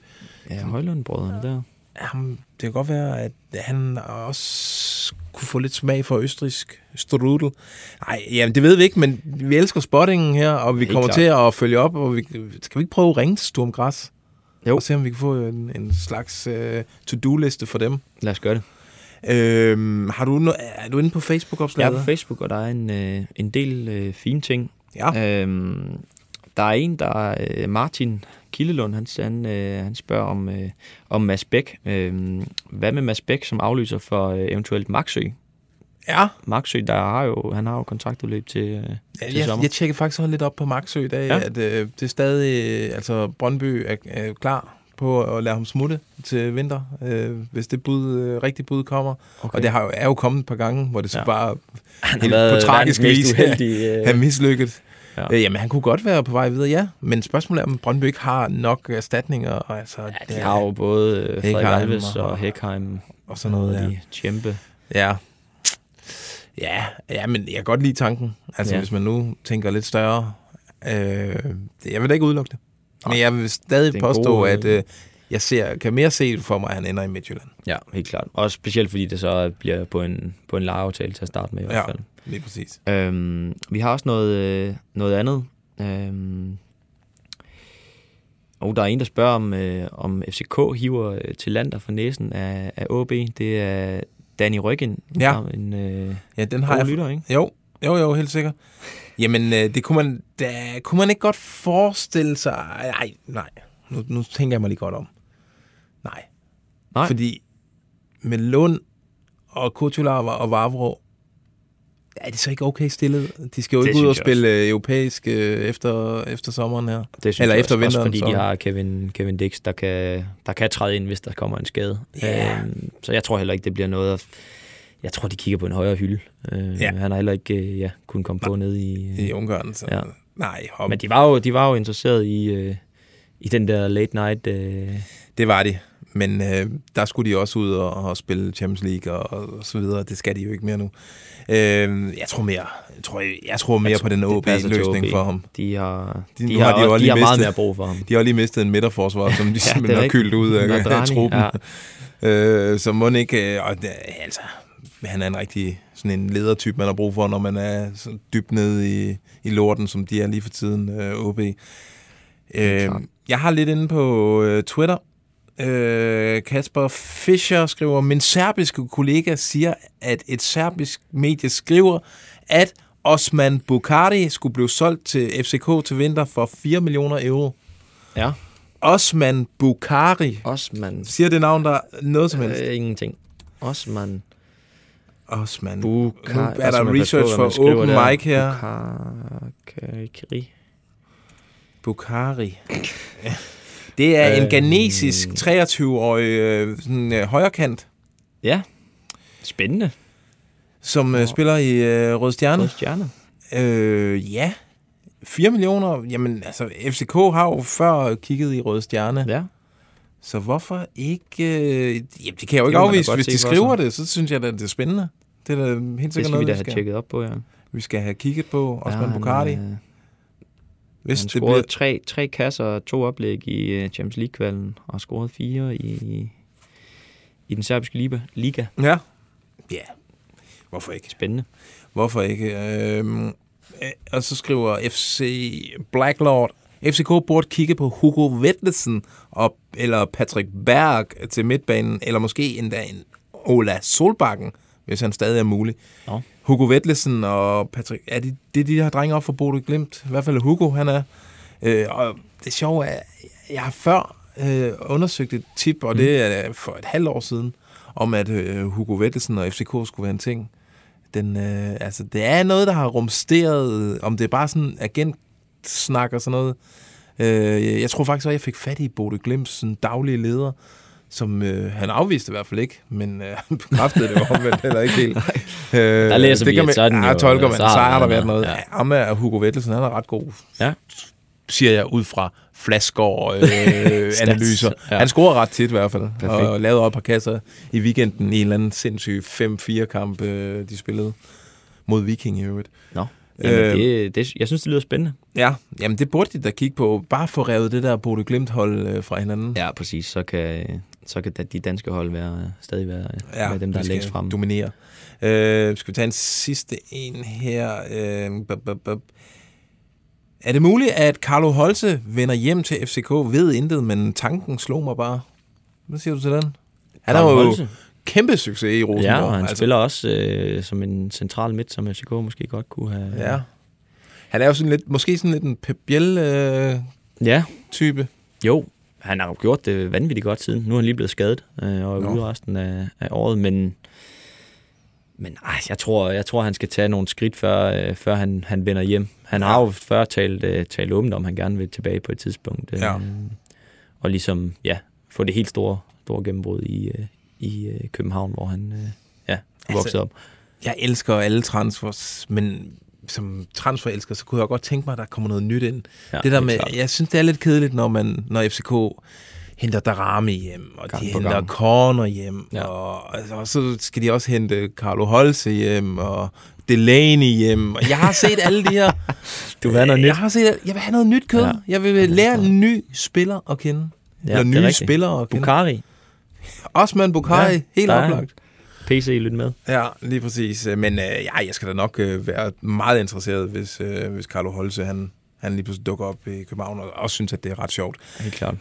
Speaker 3: Ja, Højlund-brødrene der.
Speaker 2: Ham, det kan godt være, at han også kunne få lidt smag for østrisk strudel. Nej, jamen det ved vi ikke, men vi elsker spottingen her, og vi kommer til at følge op, og vi, skal vi ikke prøve at ringe til Sturm Græs?
Speaker 3: Jo.
Speaker 2: Og se, om vi kan få en, en slags uh, to-do-liste for dem.
Speaker 3: Lad os gøre det.
Speaker 2: Øhm, har du no- er du inde på
Speaker 3: Jeg
Speaker 2: Facebook-opslaget?
Speaker 3: er på Facebook, og der er en, øh, en del øh, fine ting.
Speaker 2: Ja.
Speaker 3: Øhm, der er en, der er øh, Martin Kildelund, han, han, øh, han spørger om, øh, om Mads Bæk. Øh, hvad med Mads Bæk som aflyser for øh, eventuelt Maxø?
Speaker 2: Ja.
Speaker 3: Maxø, der har jo, han har jo kontraktudløb til, øh,
Speaker 2: Ja,
Speaker 3: til
Speaker 2: jeg,
Speaker 3: sommer.
Speaker 2: jeg tjekker faktisk også lidt op på Maxø i dag, ja. At øh, det er stadig, øh, altså Brøndby er, er klar på at lade ham smutte til vinter, øh, hvis det bud, øh, rigtige bud kommer. Okay. Og det har jo, er jo kommet et par gange, hvor det så ja. Bare
Speaker 3: han
Speaker 2: helt på tragisk vis
Speaker 3: uheldige.
Speaker 2: er
Speaker 3: Øh,
Speaker 2: mislykket. Ja.
Speaker 3: Ja.
Speaker 2: Øh, jamen, han kunne godt være på vej videre, ja. Men spørgsmålet er, om Brøndby ikke har nok erstatninger. Og, altså,
Speaker 3: ja, de har jo både øh, Frederik Alves
Speaker 2: og-
Speaker 3: og Hækheim
Speaker 2: og sådan noget, ja.
Speaker 3: de Tjempe.
Speaker 2: Ja. Ja, ja, men jeg kan godt lide tanken. Altså, ja.
Speaker 3: Ja.
Speaker 2: hvis man nu tænker lidt større. Øh, det- jeg vil da ikke udelukke det. Men jeg vil stadig påstå,
Speaker 3: god,
Speaker 2: at
Speaker 3: øh,
Speaker 2: øh, jeg ser, kan mere se for mig, at han ender i Midtjylland.
Speaker 3: Ja, helt klart. Også specielt fordi det så bliver på en, på en lejeaftale til at starte med i
Speaker 2: Ja.
Speaker 3: hvert fald.
Speaker 2: Lige præcis.
Speaker 3: Øhm, vi har også noget, øh, noget andet. Øhm, og der er en, der spørger, om, øh, om FCK hiver øh, til lander for næsen af, af AB. Det er Danny Ryggen.
Speaker 2: Ja.
Speaker 3: En øh,
Speaker 2: Ja, den har jeg...
Speaker 3: lytter, ikke?
Speaker 2: Jo, jo, jo, helt sikkert. Jamen, øh, det kunne man, da, kunne man ikke godt forestille sig... Nej, nej. Nu, nu tænker jeg mig lige godt om. Nej.
Speaker 3: Nej.
Speaker 2: Fordi med Lund og Kutulava og Vavro, er det så ikke okay stillet? De skal jo
Speaker 3: Det
Speaker 2: ikke ud og spille øh, europæisk øh, efter, efter sommeren her.
Speaker 3: Det synes
Speaker 2: Eller
Speaker 3: jeg
Speaker 2: efter
Speaker 3: også, også
Speaker 2: vinteren,
Speaker 3: fordi
Speaker 2: så-
Speaker 3: de har Kevin, Kevin Dix, der kan, der kan træde ind, hvis der kommer en skade.
Speaker 2: Ja.
Speaker 3: Øhm, så jeg tror heller ikke, det bliver noget... At, jeg tror, de kigger på en højere hylde. Øh,
Speaker 2: Ja.
Speaker 3: Han har heller ikke øh, ja, kunnet komme på ned i... øh,
Speaker 2: I Ungarn. Så.
Speaker 3: Ja.
Speaker 2: Nej, og
Speaker 3: Men de var jo, de var jo interesseret i, øh, i den der late night... Øh,
Speaker 2: det var de. Men øh, der skulle de også ud og, og spille Champions League og, og så videre. Det skal de jo ikke mere nu. Øh, jeg tror mere, jeg tror, jeg tror mere
Speaker 3: jeg
Speaker 2: på den OB-løsning
Speaker 3: OB.
Speaker 2: for ham.
Speaker 3: De har,
Speaker 2: De-
Speaker 3: de, har,
Speaker 2: har de jo
Speaker 3: de, har meget
Speaker 2: mistet-
Speaker 3: mere brug for ham.
Speaker 2: De har lige mistet en midterforsvar, som de
Speaker 3: er
Speaker 2: simpelthen har kyldt ud af, af truppen.
Speaker 3: ja.
Speaker 2: Øh, så må ikke... Øh, og altså, han er en rigtig sådan en ledertype, man har brug for, når man er så dybt nede i, i lorten, som de er lige for tiden, øh, OB. Øh, jeg har lidt inde på øh, Twitter. Øh, Kasper Fischer skriver, min serbiske kollega siger, at et serbisk medie skriver, at Osman Bukari skulle blive solgt til FCK til vinter for 4 millioner euro.
Speaker 3: Ja,
Speaker 2: Osman Bukari.
Speaker 3: Osman.
Speaker 2: Siger det navn der noget som helst?
Speaker 3: Øh, ingenting. Osman
Speaker 2: Osman.
Speaker 3: Bukari.
Speaker 2: Nu er der research for Open Mic her.
Speaker 3: Bukari.
Speaker 2: Bukari. Det er en
Speaker 3: Øhm.
Speaker 2: ghanesisk 23-årig øh, sådan, øh, højrekant,
Speaker 3: Ja, spændende.
Speaker 2: som øh, spiller i øh, Rød Stjerne.
Speaker 3: Rød stjerne.
Speaker 2: Øh, ja, 4 millioner. Jamen, altså, FCK har jo før kigget i Rød Stjerne.
Speaker 3: Ja.
Speaker 2: Så hvorfor ikke... Øh, jamen, det kan jeg jo ikke
Speaker 3: da
Speaker 2: afvise. Hvis de skriver det, så synes jeg da, det er spændende. Det er da helt sikkert
Speaker 3: skal vi
Speaker 2: noget,
Speaker 3: da
Speaker 2: vi
Speaker 3: have
Speaker 2: skal,
Speaker 3: tjekket op på, ja.
Speaker 2: vi skal have kigget på. Osman
Speaker 3: ja,
Speaker 2: Bukari.
Speaker 3: Han, øh,
Speaker 2: Hvis
Speaker 3: han
Speaker 2: det
Speaker 3: scorede
Speaker 2: bliver...
Speaker 3: tre, tre kasser og to oplæg i øh, Champions League-kvalden, og scoret fire i, i den serbiske liga. liga.
Speaker 2: Ja. Ja. Hvorfor ikke?
Speaker 3: Spændende.
Speaker 2: Hvorfor ikke? Øhm, øh, og så skriver FC Blacklord, FCK burde kigge på Hugo Vetlesen og, eller Patrick Berg til midtbanen, eller måske endda en Ola Solbakken, hvis han stadig er mulig.
Speaker 3: Nå.
Speaker 2: Hugo Vetlesen og Patrick, er det, det er de her drenge op for Bodø Glimt? I hvert fald Hugo, han er. Øh, og det sjove er, jeg har før øh, undersøgt et tip, og det er for et halvt år siden, om at øh, Hugo Vettelsen og FCK skulle være en ting. Den, øh, altså, det er noget, der har rumsteret, om det er bare sådan agentsnak og sådan noget. Øh, jeg tror faktisk, at jeg fik fat i Bode Glimts sådan daglige leder, som øh, han afviste i hvert fald ikke, men øh, han bekræftede det omvendt heller ikke helt. Øh,
Speaker 3: Der læser
Speaker 2: det
Speaker 3: vi,
Speaker 2: kan man,
Speaker 3: så den
Speaker 2: ja, tolker man,
Speaker 3: så har
Speaker 2: der været
Speaker 3: noget, ja.
Speaker 2: Ham er Hugo Vettelsen, han er ret god,
Speaker 3: Ja.
Speaker 2: siger jeg ud fra flasker og øh, analyser.
Speaker 3: Ja.
Speaker 2: Ja. Han scorer ret tit i hvert fald,
Speaker 3: Perfekt.
Speaker 2: og lavede op par kasser i weekenden i en eller anden sindssyg 5-4-kamp, øh, de spillede mod Viking i øvrigt.
Speaker 3: Nå. Jamen,
Speaker 2: Øh,
Speaker 3: det, det, jeg synes, det lyder spændende.
Speaker 2: Ja, jamen det burde de da kigge på. Bare få revet det der Bode Glimt-hold øh, fra hinanden.
Speaker 3: Ja, præcis. Så kan, så kan de danske hold være, stadig være, ja, være dem, der er længst frem.
Speaker 2: dominere. Øh, skal vi tage en sidste en her? Øh, bup, bup, bup. Er det muligt, at Carlo Holse vender hjem til FCK ved intet, men tanken slog mig bare? Hvad siger du til den? Han er jo
Speaker 3: Holse?
Speaker 2: kæmpe succes i Rosenborg.
Speaker 3: Ja, og han altså. spiller også øh, som en central midt, som FCK måske godt kunne have.
Speaker 2: Ja. Han er jo sådan lidt, måske sådan lidt en Pep Biel-type. Øh,
Speaker 3: ja,
Speaker 2: type.
Speaker 3: jo. Han har jo gjort det vanvittigt godt siden. Nu er han lige blevet skadet øh, og er ude resten af, af året, men men ej, jeg tror, jeg tror, han skal tage nogle skridt, før, øh, før han, han vender hjem. Han har jo før talt, øh, talt åbent om, han gerne vil tilbage på et tidspunkt. Øh,
Speaker 2: Ja.
Speaker 3: Og ligesom, ja, få det helt store, store gennembrud i, øh, i øh, København, hvor han øh, ja, er vokset
Speaker 2: Altså,
Speaker 3: op.
Speaker 2: Jeg elsker alle transfers, men som transferelsker, så kunne jeg godt tænke mig, at der kommer noget nyt ind.
Speaker 3: Ja,
Speaker 2: det der med,
Speaker 3: klart.
Speaker 2: jeg synes, det er lidt kedeligt, når man, når FCK henter Darami hjem, og
Speaker 3: Gang
Speaker 2: de henter
Speaker 3: gang.
Speaker 2: Corner hjem,
Speaker 3: Ja.
Speaker 2: og, altså, og så skal de også hente Carlo Holse hjem, og Delaney hjem, og jeg har set alle de her...
Speaker 3: Du vil have noget nyt.
Speaker 2: Jeg har set, jeg vil have noget nyt kød.
Speaker 3: Ja.
Speaker 2: Jeg vil lære en ny spiller at kende. Ja, Eller
Speaker 3: er
Speaker 2: nye
Speaker 3: rigtigt.
Speaker 2: spillere at kende.
Speaker 3: Bukari,
Speaker 2: Osman Bukhari,
Speaker 3: Ja,
Speaker 2: helt oplagt.
Speaker 3: PC, lyt med.
Speaker 2: Ja, lige præcis. Men øh, ja, jeg skal da nok øh, være meget interesseret, hvis, øh, hvis Carlo Holse, han, han lige pludselig dukker op i København, og også synes, at det er ret sjovt.
Speaker 3: Helt klart.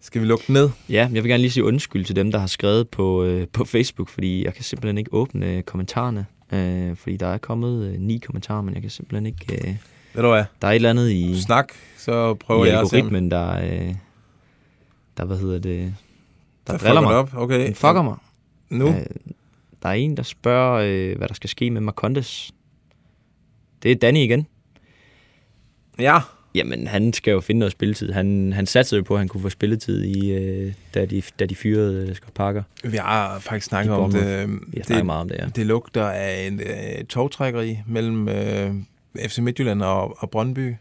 Speaker 2: Skal vi lukke ned?
Speaker 3: Ja, jeg vil gerne lige sige undskyld til dem, der har skrevet på, øh, på Facebook, fordi jeg kan simpelthen ikke åbne øh, kommentarerne. Øh, fordi der er kommet øh, ni kommentarer, men jeg kan simpelthen ikke... Øh,
Speaker 2: Ved du hvad?
Speaker 3: der er et eller andet i,
Speaker 2: Snak, så prøver
Speaker 3: i
Speaker 2: jeg at
Speaker 3: algoritmen, der, øh, der, hvad hedder det, der,
Speaker 2: der
Speaker 3: driller mig.
Speaker 2: op. Okay.
Speaker 3: Den fucker mig.
Speaker 2: Nu?
Speaker 3: Øh, der er en, der spørger, øh, hvad der skal ske med Marcondes. Det er Danny igen.
Speaker 2: Ja.
Speaker 3: Jamen, han skal jo finde noget spilletid. Han, han satte jo på, at han kunne få spilletid, i, øh, da, de, da de fyrede øh, Scott Parker.
Speaker 2: Vi har faktisk snakket om det.
Speaker 3: Bournemouth. Vi har snakket meget om det, ja.
Speaker 2: Det lugter af en øh, togtrækkeri mellem øh, FC Midtjylland og, og Brøndby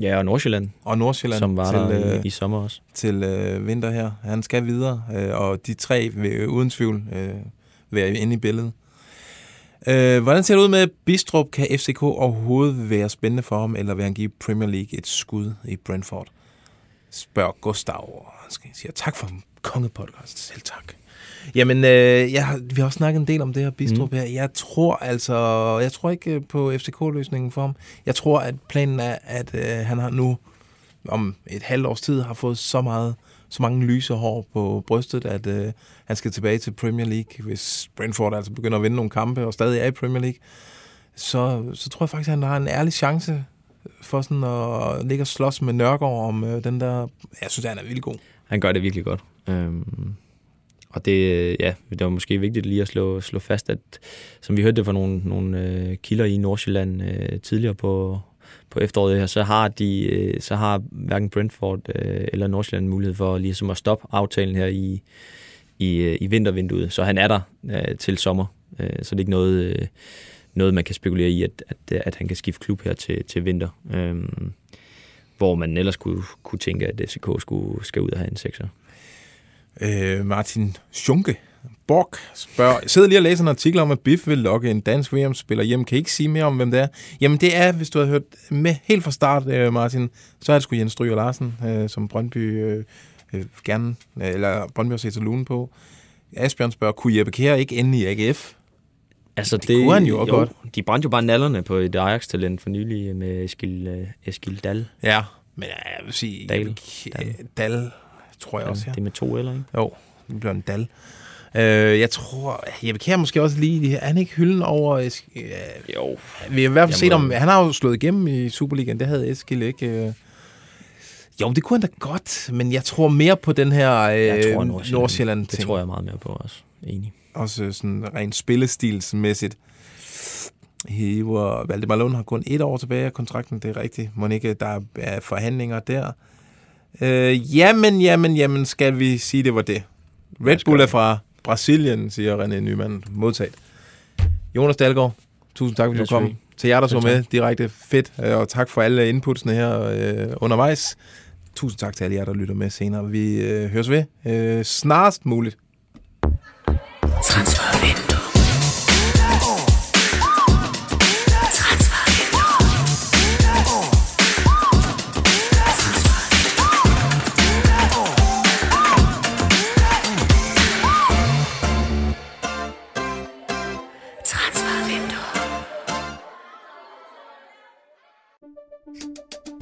Speaker 3: Ja, og Nordsjælland,
Speaker 2: og Nordsjælland
Speaker 3: som var
Speaker 2: til,
Speaker 3: der i,
Speaker 2: øh,
Speaker 3: i sommer også.
Speaker 2: til øh, vinter her. Han skal videre, øh, og de tre vil øh, uden tvivl øh, være inde i billedet. Øh, hvordan ser det ud med Bistrup? Kan FCK overhovedet være spændende for ham, eller vil han give Premier League et skud i Brentford? Spørger Gustav, og han skal- siger tak for kongepodcast. Selv tak. Jamen, øh, jeg, vi har også snakket en del om det her Bistrup mm. her. Jeg tror altså, jeg tror ikke øh, på FCK-løsningen for ham. Jeg tror, at planen er, at øh, han har nu om et halvt års tid har fået så meget så mange lyse hår på brystet, at øh, han skal tilbage til Premier League. Hvis Brentford altså begynder at vinde nogle kampe og stadig er i Premier League, så, så tror jeg faktisk, at han har en ærlig chance for sådan at ligge og slås med Nørgaard om øh, den der... Jeg synes, han er vildt god.
Speaker 3: Han gør det virkelig godt. Øhm, og det, øh, ja, det var måske vigtigt lige at slå, slå fast, at som vi hørte det fra nogle, nogle øh, kilder i Nordsjælland øh, tidligere på, på efteråret her, så har de, øh, så har hverken Brentford øh, eller Nordsjælland mulighed for ligesom at stoppe aftalen her i, i, øh, i vintervinduet. Så han er der øh, til sommer. Øh, så det er ikke noget, øh, noget, man kan spekulere i, at, at, at han kan skifte klub her til, til vinter. Øh, hvor man ellers kunne, kunne tænke, at FCK skulle, skal ud og have en sekser.
Speaker 2: Øh, Martin Schunke Borg spørger, sidder lige og læser en artikel om, at Biff vil lokke en dansk VM-spiller hjem. Kan I ikke sige mere om, hvem det er? Jamen det er, hvis du har hørt med helt fra start, øh, Martin, så er det sgu Jens Stryger Larsen, øh, som Brøndby øh, øh, gerne, øh, eller Brøndby har set til lune på. Asbjørn spørger, kunne Jeppe Kjær ikke ende i AGF?
Speaker 3: Altså,
Speaker 2: Det kunne han jo også godt.
Speaker 3: De brændte jo bare nallerne på et Ajax-talent for nylig med Eskil, øh, Eskil Dal.
Speaker 2: Ja, men jeg vil sige,
Speaker 3: Dal.
Speaker 2: Jeppe Kjær, Dal, tror jeg også, ja.
Speaker 3: Det er med to eller ikke?
Speaker 2: Jo, det bliver en dal. Øh, jeg tror, Jeppe Kjær måske også lige, er han ikke hylden over... Esk- øh,
Speaker 3: Jo.
Speaker 2: vi har i hvert fald
Speaker 3: Jeg
Speaker 2: set om, han har jo slået igennem i Superligaen, det havde Eskil ikke. Øh. Jo, det kunne han da godt, men jeg tror mere på den her øh,
Speaker 3: Jeg tror,
Speaker 2: Nordsjælland, Nordsjælland
Speaker 3: Det tror jeg meget mere på også. Enig.
Speaker 2: Også sådan rent spillestilsmæssigt. Hiver Valdemar Lund har kun et år tilbage af kontrakten, det er rigtigt. Må ikke, der er forhandlinger der. Øh, jamen, jamen, jamen, skal vi sige, det var det. Red Bull er fra Brasilien, siger René Nyman. Modtaget. Jonas Dahlgaard, tusind tak, fordi du kom. Til jer, der så med direkte fedt, øh, og tak for alle inputsene her øh, undervejs. Tusind tak til alle jer, der lytter med senere. Vi øh, høres ved øh, snarest muligt.
Speaker 8: Transfervindue.